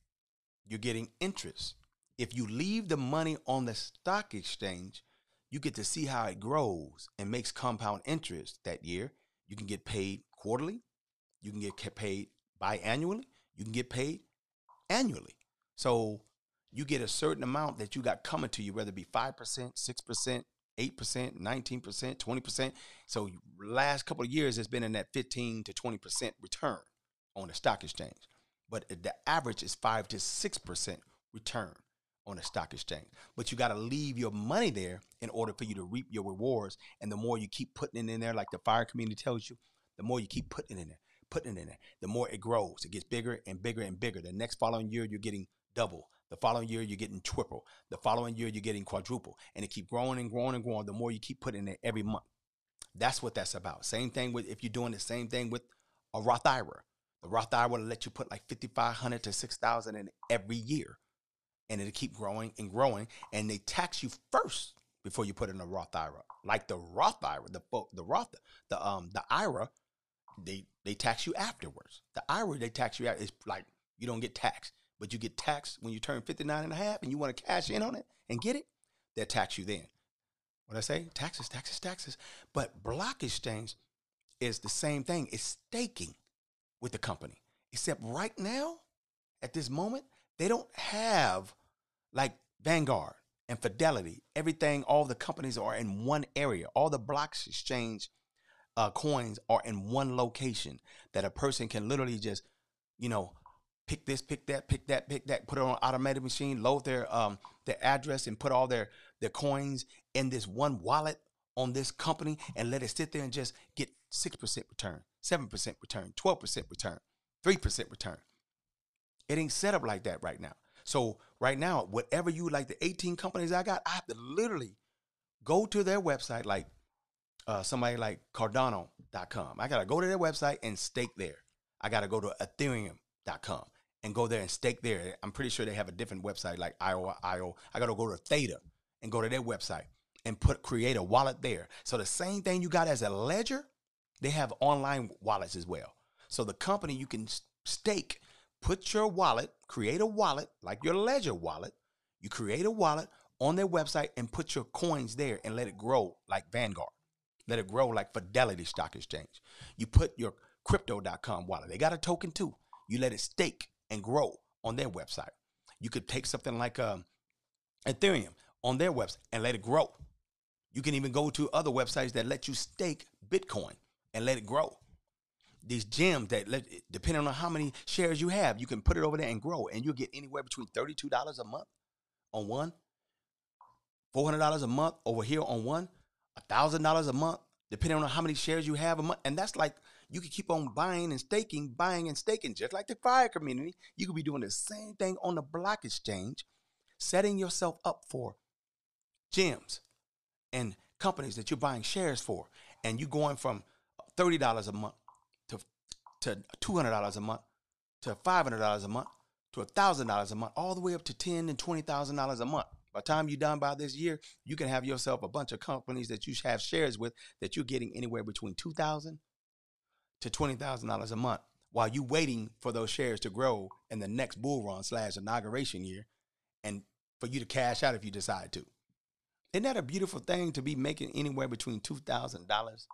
You're getting interest. If you leave the money on the stock exchange, you get to see how it grows and makes compound interest that year. You can get paid quarterly, you can get paid biannually, you can get paid annually. So you get a certain amount that you got coming to you, whether it be 5%, 6%, 8%, 19%, 20%. So last couple of years it's been in that 15 to 20% return on the stock exchange. But the average is 5 to 6% return on the stock exchange. But you got to leave your money there in order for you to reap your rewards. And the more you keep putting it in there, like the fire community tells you, the more you keep putting it in there, putting it in there, the more it grows. It gets bigger and bigger and bigger. The next following year, you're getting double. The following year, you're getting triple. The following year, you're getting quadruple. And it keep growing and growing and growing the more you keep putting it every month. That's what that's about. Same thing with if you're doing the same thing with a Roth IRA. The Roth IRA will let you put like 5,500 to 6,000 in every year. And it'll keep growing and growing. And they tax you first before you put in a Roth IRA. Like the Roth IRA, the the Roth, the um the IRA, they they tax you afterwards. The IRA they tax you out. It's like you don't get taxed but you get taxed when you turn 59 and a half and you want to cash in on it and get it, they'll tax you then. What I say? Taxes, taxes, taxes. But block exchange is the same thing. It's staking with the company. Except right now, at this moment, they don't have like Vanguard and Fidelity. Everything, all the companies are in one area. All the blocks exchange uh, coins are in one location that a person can literally just, you know, pick this, pick that, pick that, pick that, put it on an automated machine, load their um their address and put all their their coins in this one wallet on this company and let it sit there and just get 6% return, 7% return, 12% return, 3% return. It ain't set up like that right now. So right now, whatever you like the 18 companies I got, I have to literally go to their website like uh, somebody like Cardano.com. I gotta go to their website and stake there. I gotta go to Ethereum.com and go there and stake there. I'm pretty sure they have a different website like IO. IO. I got to go to Theta and go to their website and put create a wallet there. So the same thing you got as a ledger, they have online wallets as well. So the company you can stake, put your wallet, create a wallet like your ledger wallet. You create a wallet on their website and put your coins there and let it grow like Vanguard. Let it grow like Fidelity Stock Exchange. You put your crypto.com wallet. They got a token too. You let it stake and grow on their website. You could take something like um, Ethereum on their website and let it grow. You can even go to other websites that let you stake Bitcoin and let it grow. These gems that let, depending on how many shares you have, you can put it over there and grow, and you'll get anywhere between thirty-two dollars a month on one, four hundred dollars a month over here on one, thousand dollars a month, depending on how many shares you have a month, and that's like you can keep on buying and staking, buying and staking, just like the fire community. You could be doing the same thing on the block exchange, setting yourself up for gems and companies that you're buying shares for. And you going from $30 a month to $200 a month to $500 a month to $1,000 a month, all the way up to ten and $20,000 a month. By the time you're done by this year, you can have yourself a bunch of companies that you have shares with that you're getting anywhere between $2,000 to $20,000 a month while you're waiting for those shares to grow in the next bull run slash inauguration year and for you to cash out if you decide to. Isn't that a beautiful thing to be making anywhere between $2,000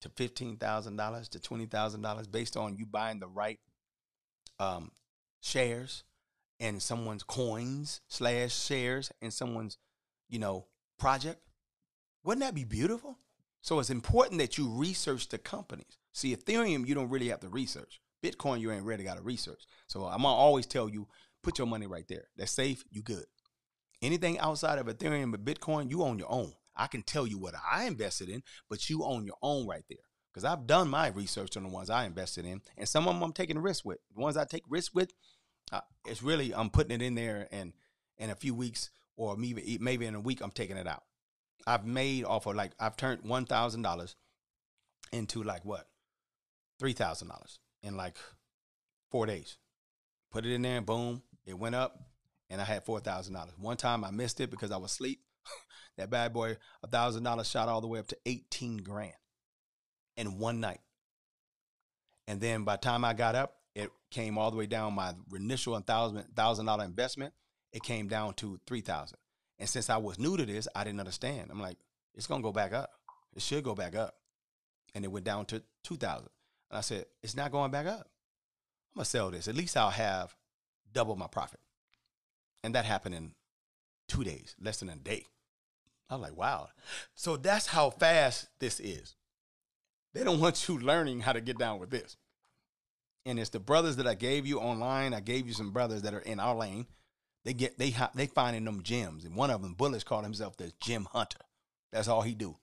to fifteen thousand dollars to twenty thousand dollars based on you buying the right um, shares and someone's coins slash shares in someone's you know project. Wouldn't that be beautiful? So it's important that you research the companies. See, Ethereum, you don't really have to research. Bitcoin, you ain't really got to research. So I'm gonna always tell you, put your money right there. That's safe. You good. Anything outside of Ethereum but Bitcoin, you own your own. I can tell you what I invested in, but you own your own right there. Because I've done my research on the ones I invested in, and some of them I'm taking risks with. The ones I take risks with, uh, it's really I'm putting it in there, and in a few weeks or maybe maybe in a week I'm taking it out. I've made off of like I've turned one thousand dollars into like what three thousand dollars in like four days. Put it in there, and boom, it went up, and I had four thousand dollars. One time I missed it because I was asleep. That bad boy, a thousand dollars shot all the way up to eighteen grand in one night. And then by the time I got up, it came all the way down. My initial thousand thousand dollar investment, it came down to three thousand. And since I was new to this, I didn't understand. I'm like, it's gonna go back up. It should go back up. And it went down to two thousand. And I said, it's not going back up. I'm gonna sell this. At least I'll have double my profit. And that happened in two days, less than a day. I was like, wow. So that's how fast this is. They don't want you learning how to get down with this. And it's the brothers that I gave you online. I gave you some brothers that are in our lane. They get they they finding them gems, and one of them, Bullets, called himself the gem hunter. That's all he do.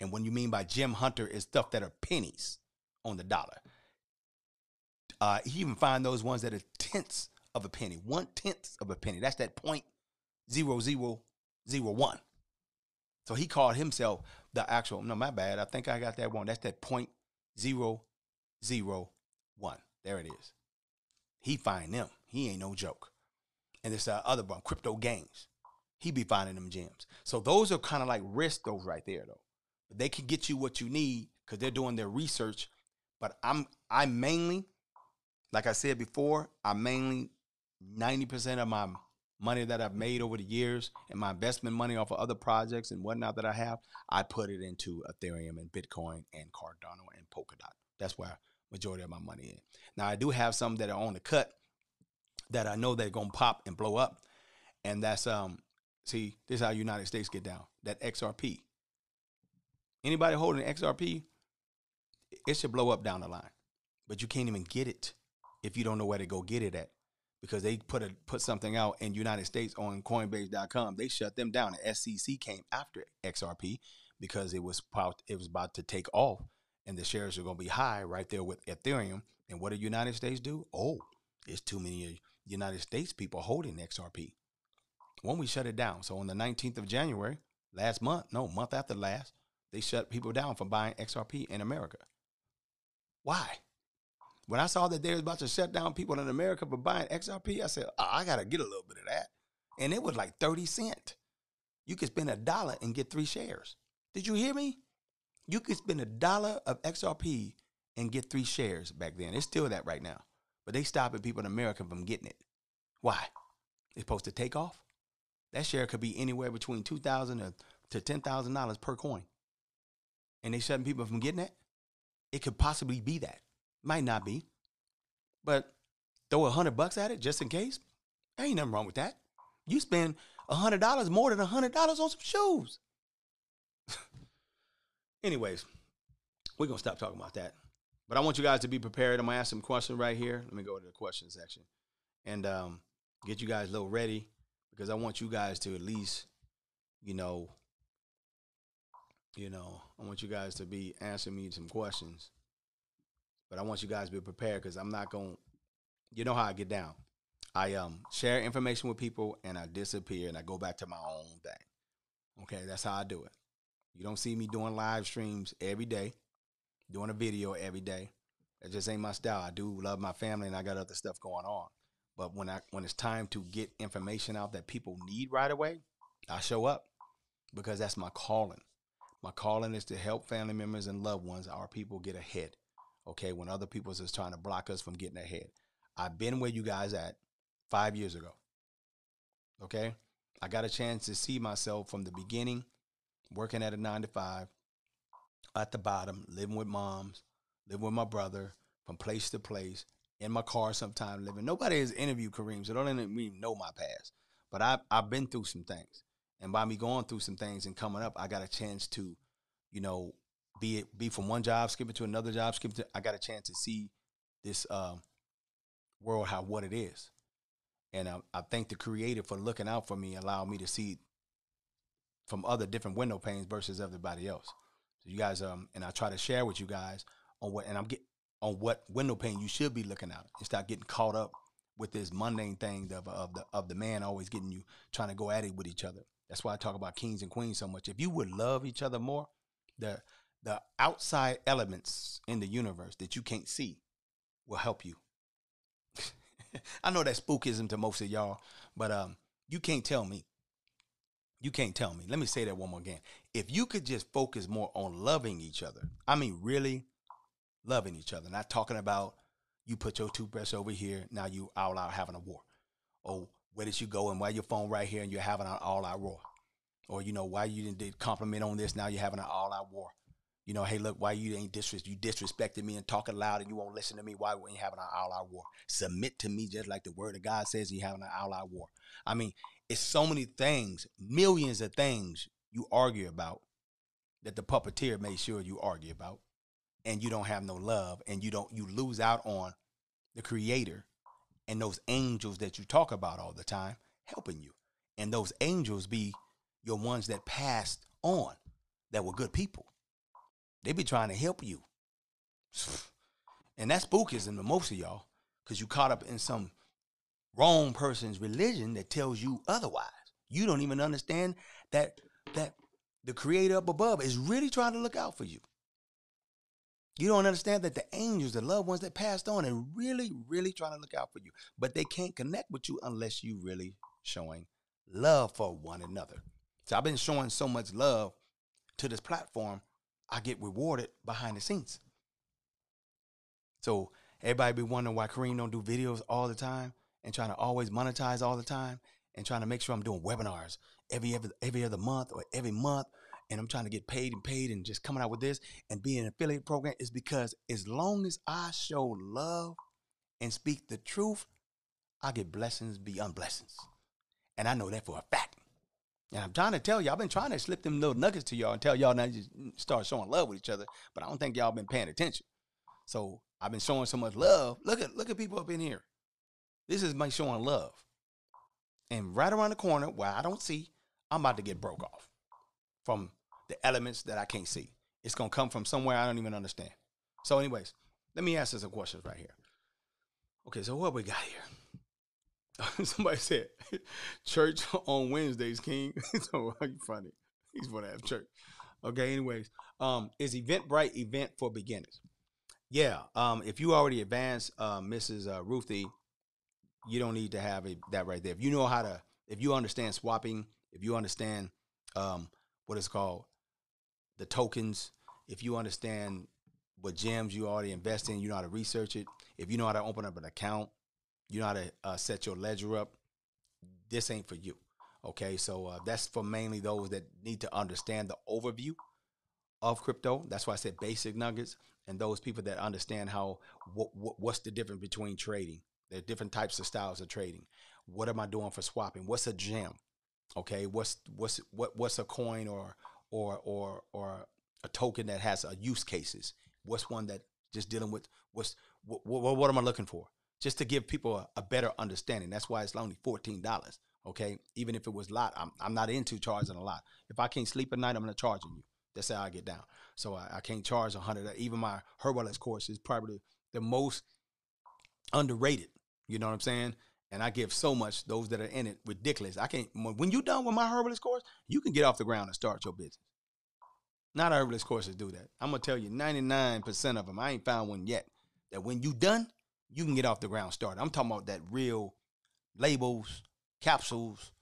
And when you mean by gem hunter, is stuff that are pennies on the dollar. Uh, he even find those ones that are tenths of a penny, one tenth of a penny. That's that point zero zero zero one. So he called himself the actual. No, my bad. I think I got that one. That's that point zero zero one. There it is. He find them. He ain't no joke. And this other one, crypto games. He be finding them gems. So those are kind of like risk those right there though. But they can get you what you need because they're doing their research. But I'm I mainly, like I said before, I mainly 90% of my money that I've made over the years and my investment money off of other projects and whatnot that I have, I put it into Ethereum and Bitcoin and Cardano and Polkadot. That's where majority of my money is. Now I do have some that are on the cut that I know they're gonna pop and blow up, and that's um. See, this is how United States get down. That XRP. Anybody holding XRP, it should blow up down the line, but you can't even get it if you don't know where to go get it at because they put a put something out in United States on Coinbase.com. They shut them down. The SEC came after XRP because it was about, it was about to take off, and the shares are going to be high right there with Ethereum. And what did United States do? Oh, it's too many United States people holding XRP. When we shut it down, so on the 19th of January last month, no month after last, they shut people down from buying XRP in America. Why? When I saw that they was about to shut down people in America for buying XRP, I said, oh, I gotta get a little bit of that. And it was like 30 cent. You could spend a dollar and get three shares. Did you hear me? You could spend a dollar of XRP and get three shares back then. It's still that right now. But they stopping people in America from getting it. Why? It's supposed to take off. That share could be anywhere between two thousand to ten thousand dollars per coin, and they shutting people from getting it. It could possibly be that. Might not be, but throw a hundred bucks at it just in case. Ain't nothing wrong with that. You spend a hundred dollars more than a hundred dollars on some shoes. Anyways, we're gonna stop talking about that. But I want you guys to be prepared. I'm gonna ask some questions right here. Let me go to the question section and um, get you guys a little ready because I want you guys to at least, you know, you know, I want you guys to be answering me some questions. But I want you guys to be prepared because I'm not going. You know how I get down. I um share information with people and I disappear and I go back to my own thing. Okay, that's how I do it. You don't see me doing live streams every day doing a video every day. That just ain't my style. I do love my family and I got other stuff going on. But when I when it's time to get information out that people need right away, I show up because that's my calling. My calling is to help family members and loved ones, our people get ahead. Okay, when other people is trying to block us from getting ahead. I've been where you guys at five years ago. Okay? I got a chance to see myself from the beginning, working at a nine to five, at the bottom, living with moms, living with my brother, from place to place, in my car sometime living. Nobody has interviewed Kareem, so don't even know my past. But I've I've been through some things. And by me going through some things and coming up, I got a chance to, you know, be it be from one job, skipping to another job, skipping to I got a chance to see this um, world how what it is. And I, I thank the creator for looking out for me, allowing me to see from other different window panes versus everybody else. So you guys, um, and I try to share with you guys on what, and I'm get on what window pane you should be looking at and stop getting caught up with this mundane thing of, of the of the man always getting you trying to go at it with each other. That's why I talk about kings and queens so much. If you would love each other more, the the outside elements in the universe that you can't see will help you. I know that's spookism to most of y'all, but um, you can't tell me. You can't tell me. Let me say that one more again. If you could just focus more on loving each other, I mean, really loving each other, not talking about you put your toothbrush over here, now you all out having a war. Or where did you go and why your phone right here and you're having an all out war? Or, you know, why you didn't did compliment on this, now you're having an all out war. You know, hey, look, why you ain't disres you disrespected me and talking loud and you won't listen to me? Why we ain't having an all out war? Submit to me just like the word of God says you having an all out war. I mean, it's so many things, millions of things you argue about that the puppeteer made sure you argue about, and you don't have no love, and you don't you lose out on the creator and those angels that you talk about all the time helping you. And those angels be your ones that passed on that were good people. They be trying to help you. And that's spookism to most of y'all, because you caught up in some wrong person's religion that tells you otherwise. You don't even understand that that the creator up above is really trying to look out for you. You don't understand that the angels, the loved ones that passed on, are really, really trying to look out for you. But they can't connect with you unless you really showing love for one another. So I've been showing so much love to this platform I get rewarded behind the scenes. So everybody be wondering why Kareem don't do videos all the time and trying to always monetize all the time and trying to make sure I'm doing webinars every every every other month or every month and I'm trying to get paid and paid and just coming out with this and being an affiliate program is because as long as I show love and speak the truth, I get blessings beyond blessings. And I know that for a fact. And I'm trying to tell y'all, I've been trying to slip them little nuggets to y'all and tell y'all now just start showing love with each other, but I don't think y'all been paying attention. So I've been showing so much love. Look at look at people up in here. This is my showing love. And right around the corner where I don't see, I'm about to get broke off from the elements that I can't see. It's gonna come from somewhere I don't even understand. So, anyways, let me ask you some questions right here. Okay, so what we got here? Somebody said church on Wednesdays, King. so you funny? He's gonna have church. Okay, anyways. Um, is Eventbrite event for beginners? Yeah. Um, if you already advanced uh, Mrs. Uh, Ruthie, you don't need to have a, that right there. If you know how to, if you understand swapping, if you understand um, what it's called, the tokens, if you understand what gems you already invest in, you know how to research it. If you know how to open up an account, you know how to uh, set your ledger up. This ain't for you. Okay, so uh, that's for mainly those that need to understand the overview of crypto. That's why I said basic nuggets, and those people that understand how what, what, what's the difference between trading. There are different types of styles of trading. What am I doing for swapping? What's a gem? Okay, what's what's what what's a coin or or or or a token that has a use cases? What's one that just dealing with what's what, what, what am I looking for? Just to give people a, a better understanding. That's why it's only fourteen dollars. Okay, even if it was a lot, I'm I'm not into charging a lot. If I can't sleep at night, I'm gonna charge you. That's how I get down. So I, I can't charge a hundred. Uh, even my herbalist course is probably the most underrated. You know what I'm saying? And I give so much. Those that are in it, ridiculous. I can't. When you're done with my herbalist course, you can get off the ground and start your business. Not herbalist courses do that. I'm gonna tell you, 99% of them. I ain't found one yet. That when you done, you can get off the ground started. I'm talking about that real labels, capsules,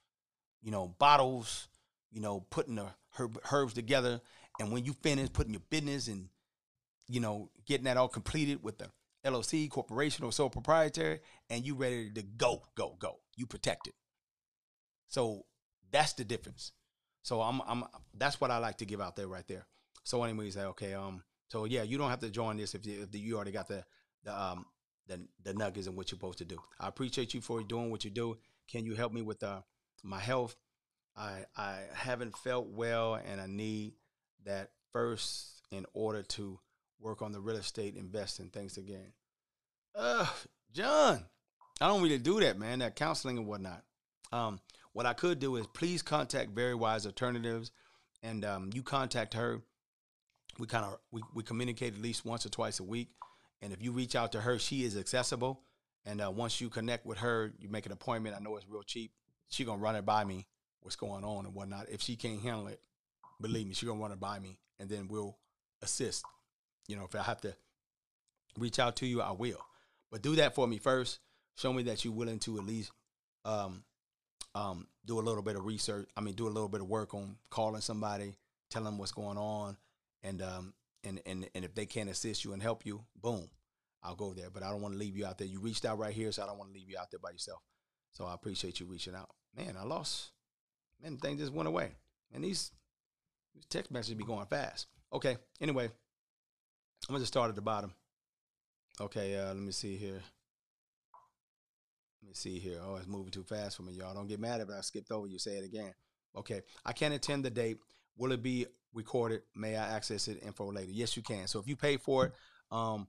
you know, bottles, you know, putting the herb, herbs together. And when you finish putting your business and, you know, getting that all completed with the LLC, corporation, or sole proprietary, and you ready to go, go, go. You protected. So that's the difference. So I'm, I'm, that's what I like to give out there right there. So anyway, he's like, okay, um, so yeah, you don't have to join this if you, if you already got the the um the the nuggets and what you're supposed to do. I appreciate you for doing what you do. Can you help me with uh my health? I I haven't felt well, and I need that first in order to work on the real estate investing things again. Uh, John, I don't really do that, man. That counseling and whatnot. Um, what I could do is please contact Very Wise Alternatives, and um, you contact her. We kind of we, we communicate at least once or twice a week, and if you reach out to her, she is accessible. And uh, once you connect with her, you make an appointment. I know it's real cheap. She gonna run it by me, what's going on and whatnot. If she can't handle it, believe me, she gonna run it by me, and then we'll assist. You know, if I have to reach out to you, I will. But do that for me first. Show me that you're willing to at least um, um, do a little bit of research. I mean, do a little bit of work on calling somebody, telling them what's going on, and um, and and and if they can't assist you and help you, boom, I'll go there. But I don't want to leave you out there. You reached out right here, so I don't want to leave you out there by yourself. So I appreciate you reaching out. Man, I lost. Man, the thing just went away. And these, these text messages be going fast. Okay. Anyway, I'm gonna just start at the bottom. Okay. Uh, let me see here. Let me see here. Oh, it's moving too fast for me, y'all. Don't get mad if I skipped over you. Say it again. Okay. I can't attend the date. Will it be recorded? May I access it info later? Yes, you can. So if you pay for it, um,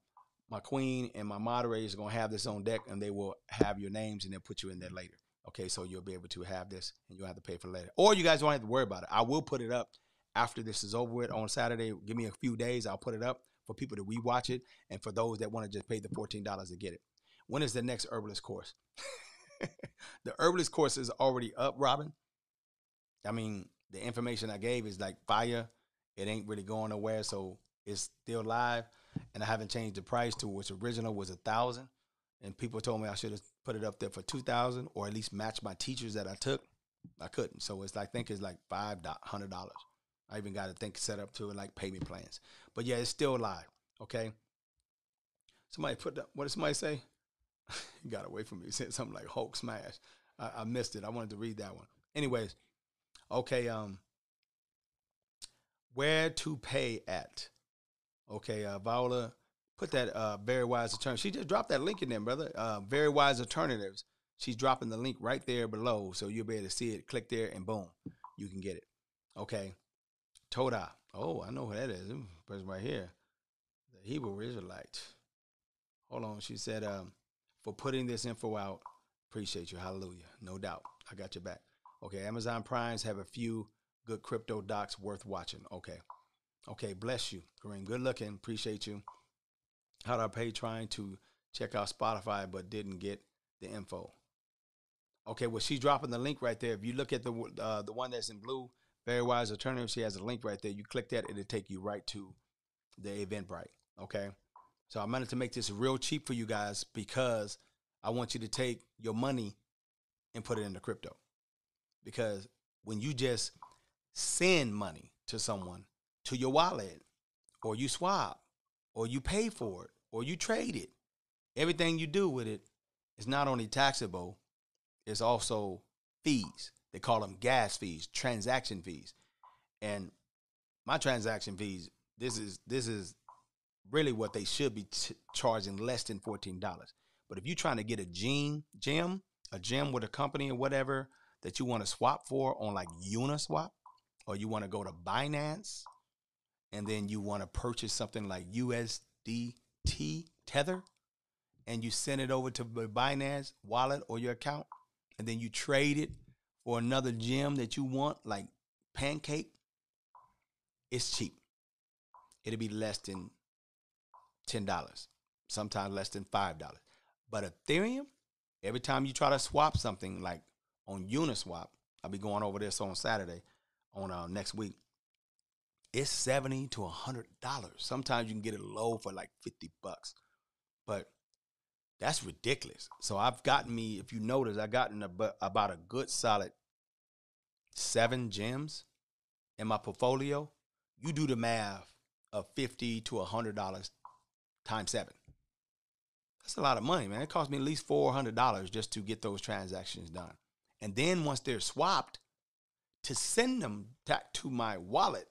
my queen and my moderators are gonna have this on deck, and they will have your names and they'll put you in there later. Okay, so you'll be able to have this, and you'll have to pay for later, or you guys don't have to worry about it. I will put it up after this is over with on Saturday. Give me a few days, I'll put it up for people to rewatch it, and for those that want to just pay the fourteen dollars to get it. When is the next herbalist course? the herbalist course is already up, Robin. I mean, the information I gave is like fire. It ain't really going nowhere, so it's still live. And I haven't changed the price to which original was a thousand. And people told me I should have put it up there for two thousand or at least match my teachers that I took. I couldn't. So it's like I think it's like five hundred dollars. I even got to think set up to like payment plans. But yeah, it's still live. Okay. Somebody put that. What did somebody say? got away from me. Said something like Hulk smash. I, I missed it. I wanted to read that one. Anyways, okay. Um, where to pay at? Okay, uh, Viola, put that uh, very wise alternative. She just dropped that link in there, brother. Uh, very wise alternatives. She's dropping the link right there below, so you'll be able to see it. Click there, and boom, you can get it. Okay, Toda. Oh, I know who that is. This person right here, the Hebrew Israelite. Hold on. She said, um, for putting this info out. Appreciate you. Hallelujah. No doubt. I got your back. Okay. Amazon Primes have a few good crypto docs worth watching. Okay. Okay. Bless you, Kareem. Good looking. Appreciate you. How do I pay trying to check out Spotify but didn't get the info? Okay. Well, she's dropping the link right there. If you look at the uh, the one that's in blue, Very Wise Alternative, she has a link right there. You click that, it'll take you right to the Eventbrite. Okay. So I wanted to make this real cheap for you guys because I want you to take your money and put it into crypto. Because when you just send money to someone to your wallet, or you swap, or you pay for it, or you trade it, everything you do with it is not only taxable, it's also fees. They call them gas fees, transaction fees. And my transaction fees, this is this is really what they should be t- charging less than $14. But if you're trying to get a gene, gem, a gem with a company or whatever that you want to swap for on like Uniswap, or you want to go to Binance, and then you want to purchase something like USDT Tether, and you send it over to the Binance wallet or your account, and then you trade it for another gem that you want, like Pancake, it's cheap. It'll be less than $10, sometimes less than $5. But Ethereum, every time you try to swap something like on Uniswap, I'll be going over this on Saturday on uh, next week. It's 70 to $100. Sometimes you can get it low for like 50 bucks. But that's ridiculous. So I've gotten me, if you notice, I've gotten a, about a good solid seven gems in my portfolio. You do the math of 50 to $100 times seven. That's a lot of money, man. It cost me at least $400 just to get those transactions done. And then once they're swapped, to send them back to my wallet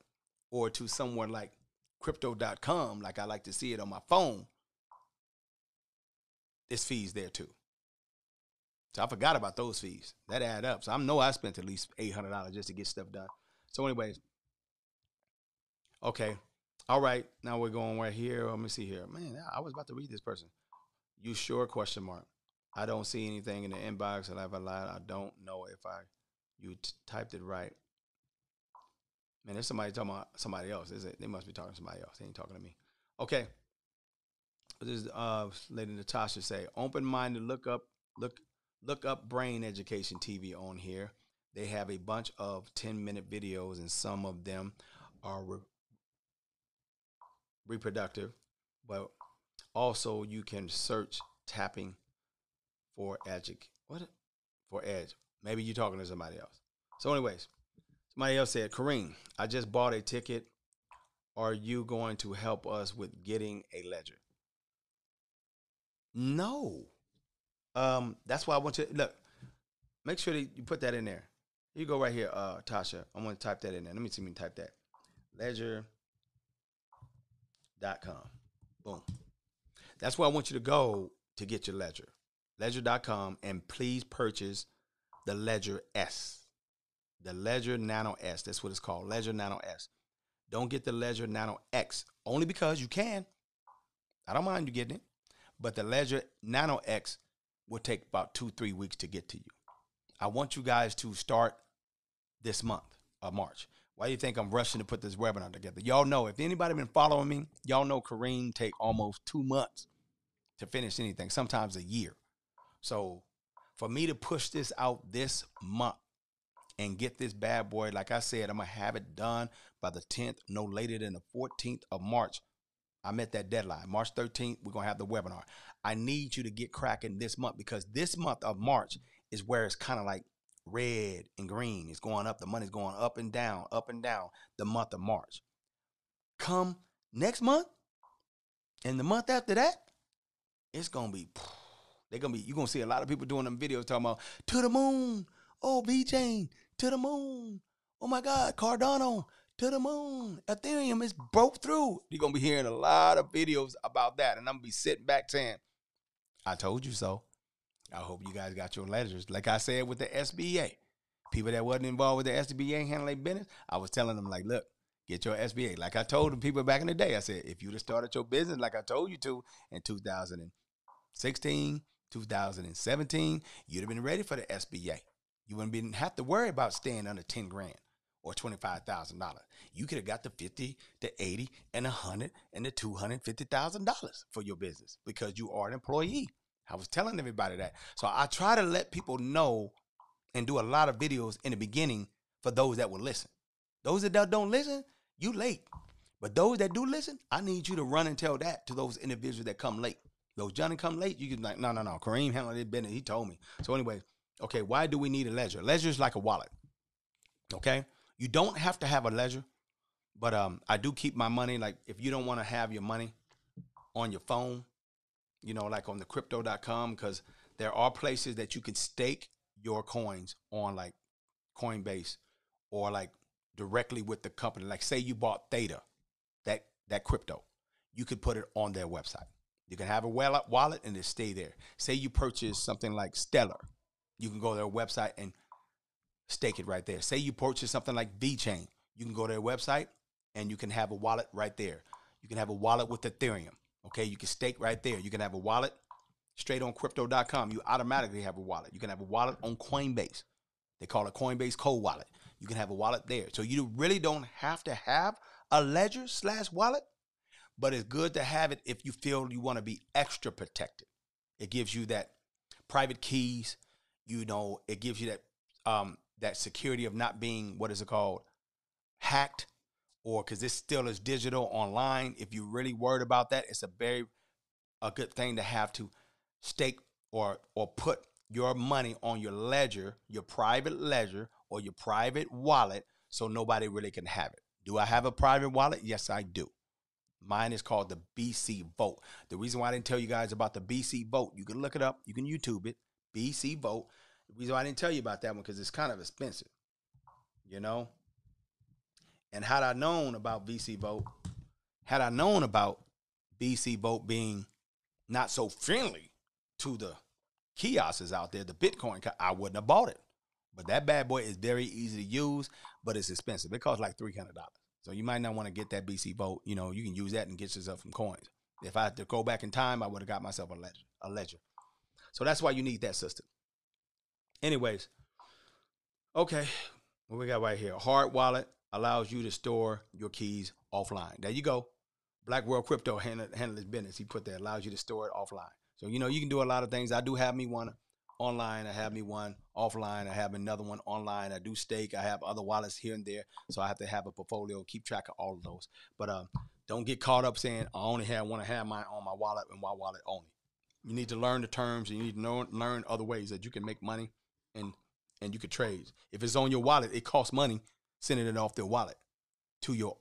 or to someone like crypto.com, like I like to see it on my phone, it's fees there too. So I forgot about those fees. That add up. So I know I spent at least eight hundred dollars just to get stuff done. So, anyways, okay, all right. Now we're going right here. Let me see here. Man, I was about to read this person. You sure? Question mark. I don't see anything in the inbox, and I've lied. I don't know if I you t- typed it right. Man, there's somebody talking about somebody else. Is it? They must be talking to somebody else. They ain't talking to me. Okay. This is uh Lady Natasha say, open minded, look up, look, look up Brain Education TV on here. They have a bunch of 10 minute videos, and some of them are re- reproductive, but also you can search tapping for edge. What? For edge. Maybe you're talking to somebody else. So, anyways, somebody else said, Kareem, I just bought a ticket. Are you going to help us with getting a ledger? No. Um, that's why I want you to look. Make sure that you put that in there. You go right here, uh, Tasha. I'm gonna type that in there. Let me see me type that. Ledger.com. Boom. That's where I want you to go to get your ledger. Ledger.com and please purchase the Ledger S. The Ledger Nano S. That's what it's called. Ledger Nano S. Don't get the Ledger Nano X only because you can. I don't mind you getting it. But the Ledger Nano X will take about two, three weeks to get to you. I want you guys to start this month of March. Why do you think I'm rushing to put this webinar together? Y'all know if anybody been following me, y'all know Kareem take almost two months to finish anything, sometimes a year. So for me to push this out this month and get this bad boy, like I said, I'm gonna have it done by the 10th, no later than the 14th of March. I met that deadline. March 13th, we're gonna have the webinar. I need you to get cracking this month because this month of March is where it's kind of like red and green. It's going up. The money's going up and down, up and down the month of March. Come next month and the month after that, it's gonna be they're gonna be you're gonna see a lot of people doing them videos talking about to the moon. Oh, VeChain, to the moon. Oh my God, Cardano, to the moon. Ethereum is broke through. You're gonna be hearing a lot of videos about that. And I'm gonna be sitting back saying, I told you so. I hope you guys got your ledgers. Like I said with the SBA, people that wasn't involved with the SBA handling business, I was telling them like, look, get your SBA. Like I told the people back in the day, I said, if you'd have started your business like I told you to in 2016, 2017, you'd have been ready for the SBA. You wouldn't been have to worry about staying under 10 grand or $25,000. You could have got the 50, the 80, and the 100 and the $250,000 for your business because you are an employee. I was telling everybody that. So I try to let people know and do a lot of videos in the beginning for those that will listen. Those that don't listen, you late. But those that do listen, I need you to run and tell that to those individuals that come late. Those Johnny come late, you can like, no, no, no. Kareem handled it business. He told me. So anyway, okay, why do we need a ledger? Ledger is like a wallet. Okay? You don't have to have a ledger, but um, I do keep my money. Like if you don't want to have your money on your phone, you know, like on the crypto.com, because there are places that you can stake your coins on, like Coinbase or like directly with the company. Like say you bought Theta, that that crypto, you could put it on their website. You can have a wallet uh, wallet and it stay there. Say you purchase something like Stellar, you can go to their website and stake it right there. Say you purchase something like VeChain, you can go to their website and you can have a wallet right there. You can have a wallet with Ethereum. Okay, you can stake right there. You can have a wallet straight on crypto.com. You automatically have a wallet. You can have a wallet on Coinbase. They call it Coinbase Cold Wallet. You can have a wallet there. So you really don't have to have a ledger slash wallet, but it's good to have it if you feel you want to be extra protected. It gives you that private keys. You know, it gives you that um, that security of not being what is it called hacked or because this still is digital online. If you're really worried about that, it's a very a good thing to have to stake or or put your money on your ledger, your private ledger or your private wallet, so nobody really can have it. Do I have a private wallet? Yes, I do. Mine is called the BC Vault. The reason why I didn't tell you guys about the BC Vault, you can look it up, you can YouTube it, BC Vault. The reason why I didn't tell you about that one because it's kind of expensive. You know, And had I known about BC Vault, had I known about BC Vault being not so friendly to the kiosks out there, the Bitcoin, I wouldn't have bought it. But that bad boy is very easy to use, but it's expensive. It costs like three hundred dollars. So you might not want to get that BC Vault. You know, you can use that and get yourself some coins. If I had to go back in time, I would have got myself a ledger. A ledger. So that's why you need that system. Anyways, okay, what we got right here? Hard wallet allows you to store your keys offline. There you go. Black World Crypto handle, handle his business. He put that allows you to store it offline. So you know you can do a lot of things. I do have me one online. I have me one offline. I have another one online. I do stake. I have other wallets here and there. So I have to have a portfolio, keep track of all of those. But um, don't get caught up saying I only have want to have mine on my wallet and my wallet only. You need to learn the terms. And you need to know, learn other ways that you can make money and and you could trade. If it's on your wallet, it costs money sending it off their wallet to your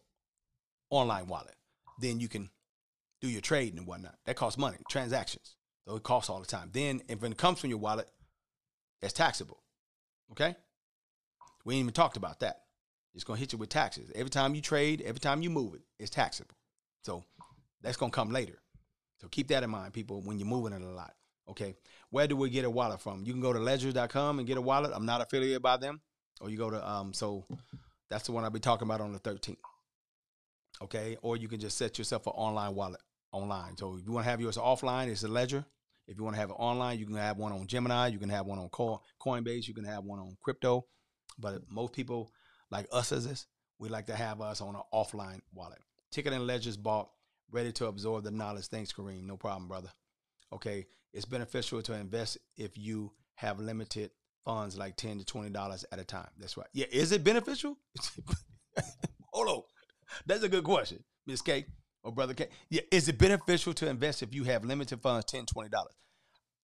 online wallet. Then you can do your trading and whatnot. That costs money, transactions. It costs all the time. Then if it comes from your wallet, that's taxable. Okay? We ain't even talked about that. It's gonna hit you with taxes. Every time you trade, every time you move it, it's taxable. So that's gonna come later. So keep that in mind, people, when you're moving it a lot. Okay. Where do we get a wallet from? You can go to ledger.com and get a wallet. I'm not affiliated by them. Or you go to um, so that's the one I'll be talking about on the 13th. Okay. Or you can just set yourself an online wallet online. So if you want to have yours offline, it's a ledger. If you want to have it online, you can have one on Gemini, you can have one on Co- Coinbase, you can have one on crypto. But most people like us as this, we like to have us on an offline wallet. Ticket and ledgers bought, ready to absorb the knowledge. Thanks, Kareem. No problem, brother. Okay. It's beneficial to invest if you have limited funds like 10 to $20 at a time. That's right. Yeah. Is it beneficial? Hold on. That's a good question, Miss K or Brother K. Yeah. Is it beneficial to invest if you have limited funds, $10, $20?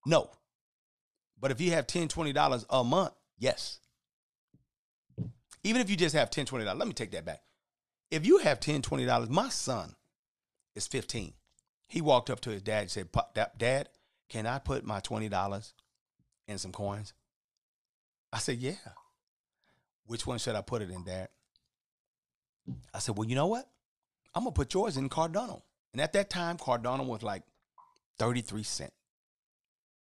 No. But if you have $10, $20 a month, yes. Even if you just have $10, $20, let me take that back. If you have $10, $20, my son is 15. He walked up to his dad and said, "Pa- Da- Dad, can I put my $20 in some coins? I said, Yeah. Which one should I put it in, Dad? I said, Well, you know what? I'm gonna put yours in Cardano. And at that time, Cardano was like 33 cents.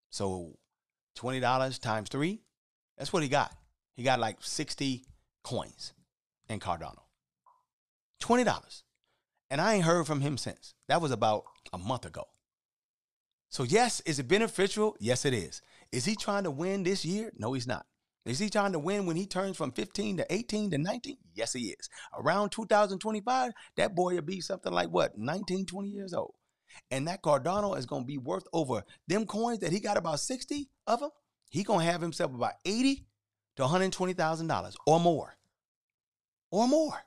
So $20 times three, that's what he got. He got like 60 coins in Cardano. $20. And I ain't heard from him since. That was about a month ago. So, yes, is it beneficial? Yes, it is. Is he trying to win this year? No, he's not. Is he trying to win when he turns from 15 to 18 to 19? Yes, he is. Around 2025, that boy will be something like what, 19, 20 years old. And that Cardano is going to be worth over them coins that he got about 60 of them. He going to have himself about 80 to $120,000 or more. Or more.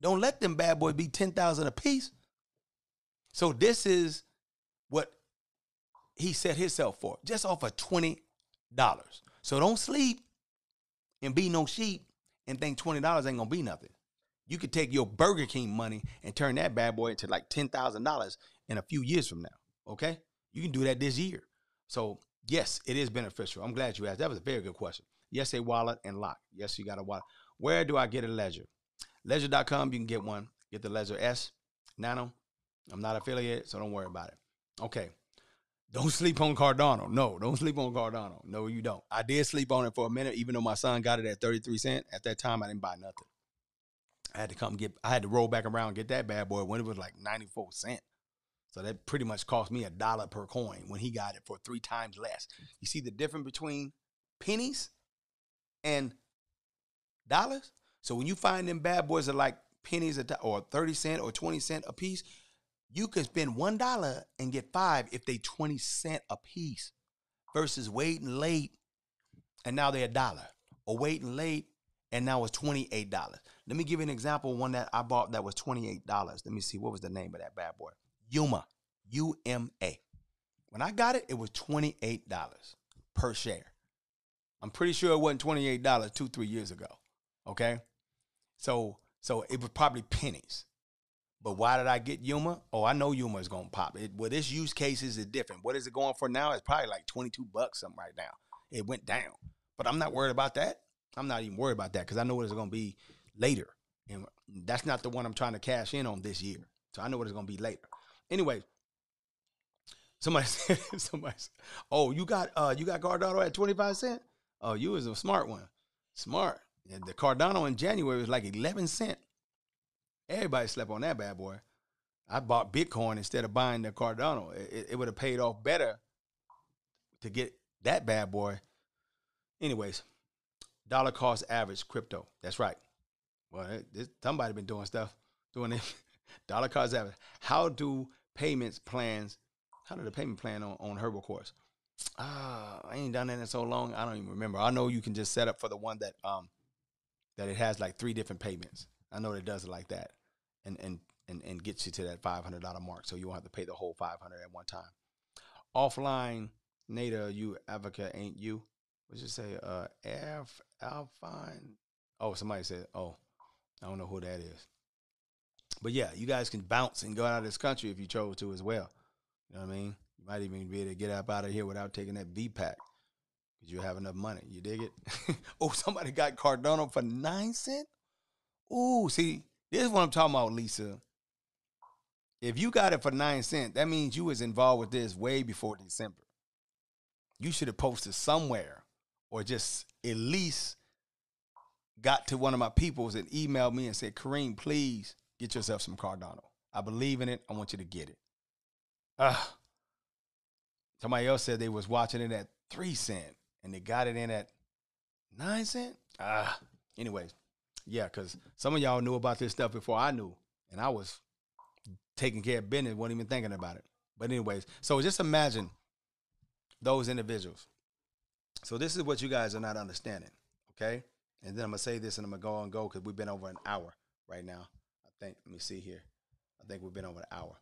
Don't let them bad boys be 10,000 a piece. So this is what he set himself for, just off of $20. So don't sleep and be no sheep and think $20 ain't gonna be nothing. You could take your Burger King money and turn that bad boy into like $10,000 in a few years from now. Okay? You can do that this year. So, yes, it is beneficial. I'm glad you asked. That was a very good question. Yes, a wallet and lock. Yes, you got a wallet. Where do I get a ledger? Ledger.com, you can get one. Get the Ledger S Nano. I'm not affiliated, so don't worry about it. Okay. Don't sleep on Cardano. No, don't sleep on Cardano. No, you don't. I did sleep on it for a minute, even though my son got it at 33 cents. At that time, I didn't buy nothing. I had to come get, I had to roll back around and get that bad boy when it was like 94 cents. So that pretty much cost me a dollar per coin when he got it for three times less. You see the difference between pennies and dollars? So when you find them bad boys are like pennies or 30 cent or 20 cent a piece, you can spend one dollar and get five if they 20 cent a piece versus waiting late and now they're a dollar or waiting late and now it's $28. Let me give you an example one that I bought that was $28. Let me see what was the name of that bad boy. UMA, U M A. When I got it, it was $28 per share. I'm pretty sure it wasn't $28 two, three years ago. Okay. So so it was probably pennies. But why did I get UMA? Oh, I know UMA is gonna pop. It well, this use cases is different. What is it going for now? It's probably like 22 bucks something right now. It went down. But I'm not worried about that. I'm not even worried about that because I know what it's gonna be later. and that's not the one I'm trying to cash in on this year. So I know what it's gonna be later. Anyway, somebody said, somebody, oh, you got uh, you got Cardano at 25 cent. Oh, you was a smart one, smart. And the Cardano in January was like 11 cent. Everybody slept on that bad boy. I bought Bitcoin instead of buying the Cardano. It, it would have paid off better to get that bad boy. Anyways, dollar cost average crypto. That's right. Well, it, it, somebody been doing stuff, doing it. dollar cost average. How do payments plans? How did the payment plan on, on Herbal Course? Ah, I ain't done that in so long. I don't even remember. I know you can just set up for the one that um that it has like three different payments. I know it does it like that, and and and and gets you to that five hundred dollar mark, so you won't have to pay the whole five hundred at one time. Offline, Nada, you advocate ain't you? What's you say? Uh, F Alfine. Oh, somebody said. Oh, I don't know who that is. But yeah, you guys can bounce and go out of this country if you chose to as well. You know what I mean? You might even be able to get up out of here without taking that V pack because you have enough money. You dig it? oh, somebody got Cardano for nine cent. Ooh, see, this is what I'm talking about, Lisa. If you got it for nine cent, that means you was involved with this way before December. You should have posted somewhere, or just at least got to one of my peoples and emailed me and said, Kareem, please get yourself some Cardano. I believe in it. I want you to get it. Ah. Somebody else said they was watching it at three cent and they got it in at nine cent. Ah. Anyways, yeah, because some of y'all knew about this stuff before I knew, and I was taking care of business, wasn't even thinking about it. But anyways, so just imagine those individuals. So this is what you guys are not understanding, okay? And then I'm gonna say this, and I'm gonna go and go because we've been over an hour right now. I think. Let me see here. I think we've been over an hour.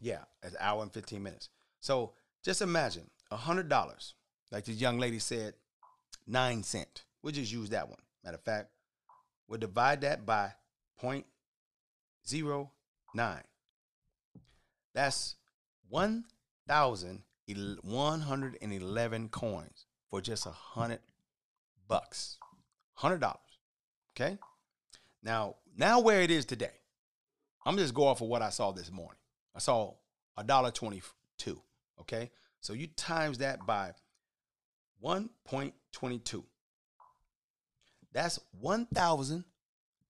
Yeah, an hour and 15 minutes. So just imagine a hundred dollars, like this young lady said, nine cent. We'll just use that one. Matter of fact, we'll divide that by 0.09. That's 1,111 coins for just a hundred bucks. Hundred dollars. Okay? Now, now where it is today. I'm just going off of what I saw this morning. I saw a dollar twenty-two. Okay, so you times that by one point twenty-two. That's one thousand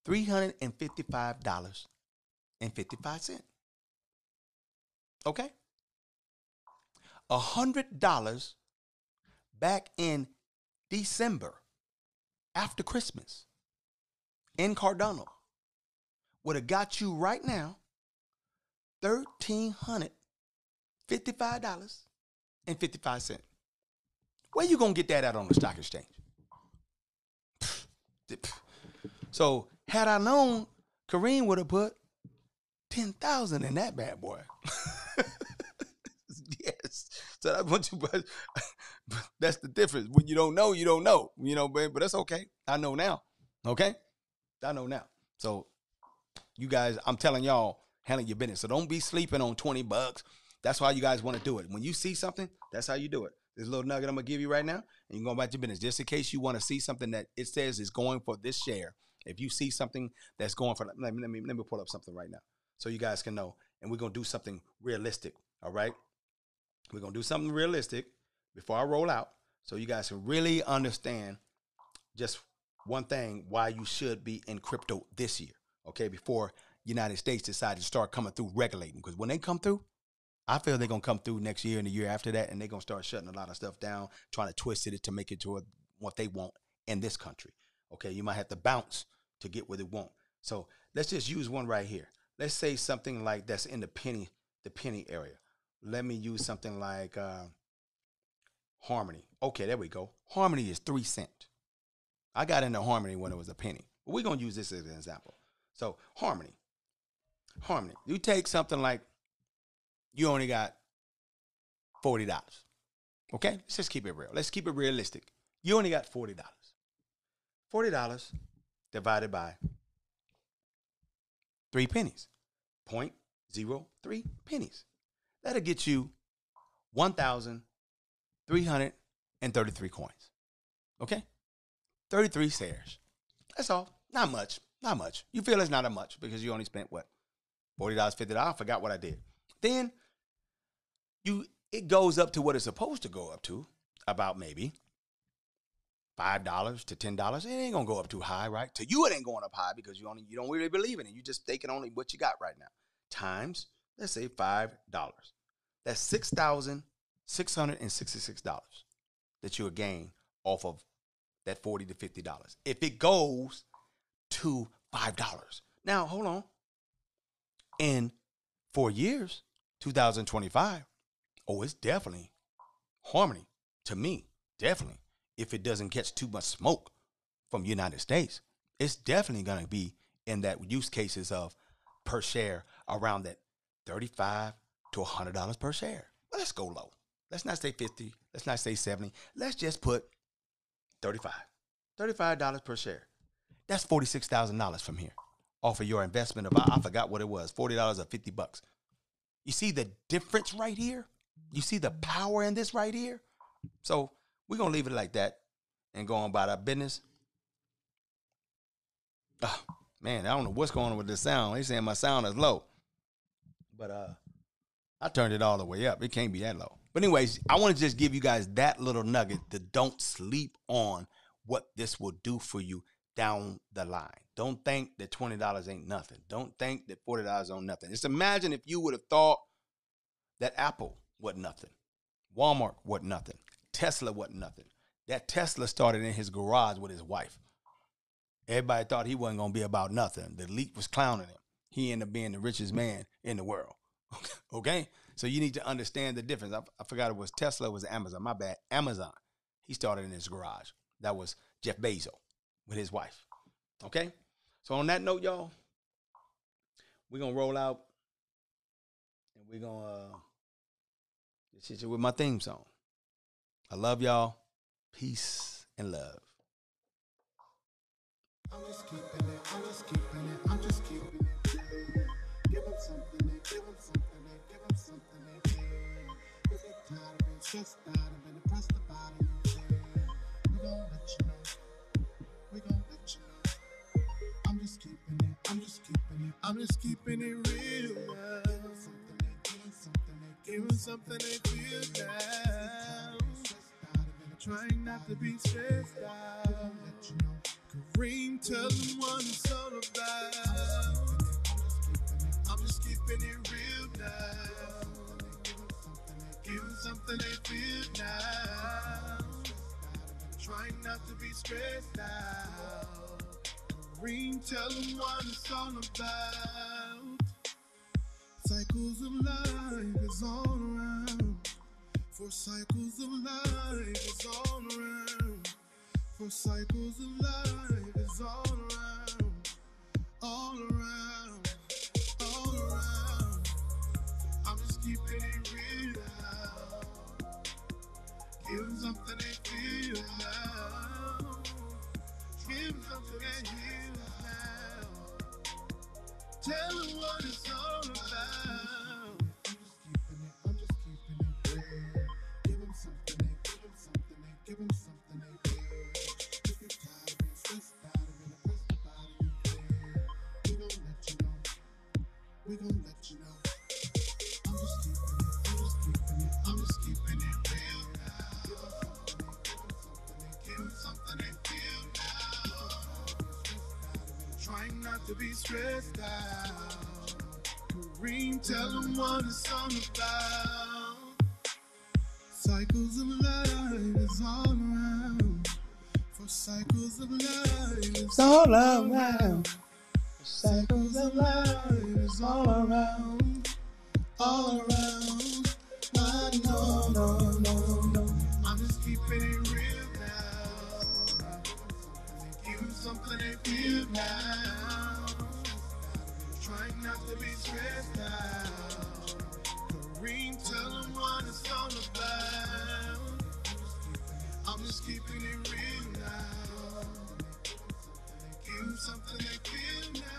three hundred and fifty-five dollars and fifty-five cent. Okay, a hundred dollars back in December after Christmas in Cardano would have got you right now thirteen hundred fifty-five dollars and fifty-five cent. Where you gonna get that out on the stock exchange? So had I known, Kareem would have put ten thousand in that bad boy. yes. So but that's the difference. When you don't know, you don't know. You know, but, but that's okay. I know now. Okay? I know now. So you guys, I'm telling y'all, handle your business. So don't be sleeping on 20 bucks. That's why you guys want to do it. When you see something, that's how you do it. This little nugget I'm gonna give you right now, and you go back to business. Just in case you want to see something that it says is going for this share. If you see something that's going for let me let me let me pull up something right now. So you guys can know. And we're gonna do something realistic. All right. We're gonna do something realistic before I roll out. So you guys can really understand just one thing why you should be in crypto this year. Okay, before United States decide to start coming through regulating. Because when they come through, I feel they're gonna come through next year and the year after that, and they're gonna start shutting a lot of stuff down, trying to twist it to make it to what they want in this country. Okay, you might have to bounce to get what they want. So let's just use one right here. Let's say something like that's in the penny, the penny area. Let me use something like uh, Harmony. Okay, there we go. Harmony is three cent. I got into Harmony when it was a penny. We're gonna use this as an example. So Harmony, Harmony. You take something like you only got forty dollars. Okay, let's just keep it real. Let's keep it realistic. You only got forty dollars. Forty dollars divided by three pennies, point zero three pennies. That'll get you one thousand three hundred and thirty-three coins. Okay, thirty-three shares. That's all. Not much. Not much. You feel it's not a much because you only spent what? $40, $50. I forgot what I did. Then you it goes up to what it's supposed to go up to, about maybe five dollars to ten dollars. It ain't gonna go up too high, right? To you, it ain't going up high because you only you don't really believe in it. You just taking only what you got right now. Times, let's say five dollars. That's six thousand six hundred and sixty-six dollars that you'll gain off of that forty to fifty dollars. If it goes to five dollars. Now, hold on. In four years, 2025, oh, it's definitely harmony to me. Definitely. If it doesn't catch too much smoke from United States, it's definitely gonna be in that use cases of per share around that 35 to $100 per share. Well, let's go low. Let's not say 50. Let's not say 70. Let's just put 35. $35 per share. That's $46,000 from here off of your investment of, I forgot what it was, $40 or 50 bucks. You see the difference right here? You see the power in this right here? So we're going to leave it like that and go on about our business. Oh, man, I don't know what's going on with this sound. They saying my sound is low. But uh I turned it all the way up. It can't be that low. But anyways, I want to just give you guys that little nugget to don't sleep on what this will do for you down the line. Don't think that $20 ain't nothing. Don't think that $40 on nothing. Just imagine if you would have thought that Apple wasn't nothing. Walmart wasn't nothing. Tesla wasn't nothing. That Tesla started in his garage with his wife. Everybody thought he wasn't gonna be about nothing. The leak was clowning him. He ended up being the richest man in the world. okay, so you need to understand the difference. I, I forgot it was Tesla, it was Amazon. My bad. Amazon. He started in his garage. That was Jeff Bezos with his wife. Okay, so on that note, y'all, we're gonna roll out and we're gonna uh, hit you with my theme song. I love y'all. Peace and love. I'm just keeping it, I'm just keeping it, I'm just keeping it. Give something, give something, give something. If you're tired of stressed out depressed about it, let you know, we let you know. I'm just keeping it, I'm just keeping it, I'm just keeping it real. Now. Give them something they feel now. Trying not to be stressed out. Kareem, tell them what it's all about. I'm just keeping it real now. Give them something they feel now. Trying not to be stressed out. Kareem, tell them what it's all about. Cycles of life is all around. For cycles of life is all around. For cycles of life is all around, all around, all around. I'm just keeping it real. Give 'em something they feel. Give 'em something they now. Tell them what it's all about. I'm just keeping it, I'm just keeping it real. Give 'em something, they give 'em something, they give 'em something they feel. If you're tired of being stressed out and been depressed about it, you feel. We gon' let you know. We gon' let you know. I'm just keeping it, I'm just keeping it, I'm just keeping it real now. Something, they feel now. Trying not to be stressed out. Kareem, tell them what it's all about. Cycles of life is all around. For cycles of life is all around. Cycles of life is all around. All around. I know, no, no, no. I'm just keeping it real now. Give 'em something they feel now not to be out. Kareem, tell what it's all about. I'm just keeping it real now. Give something they feel now.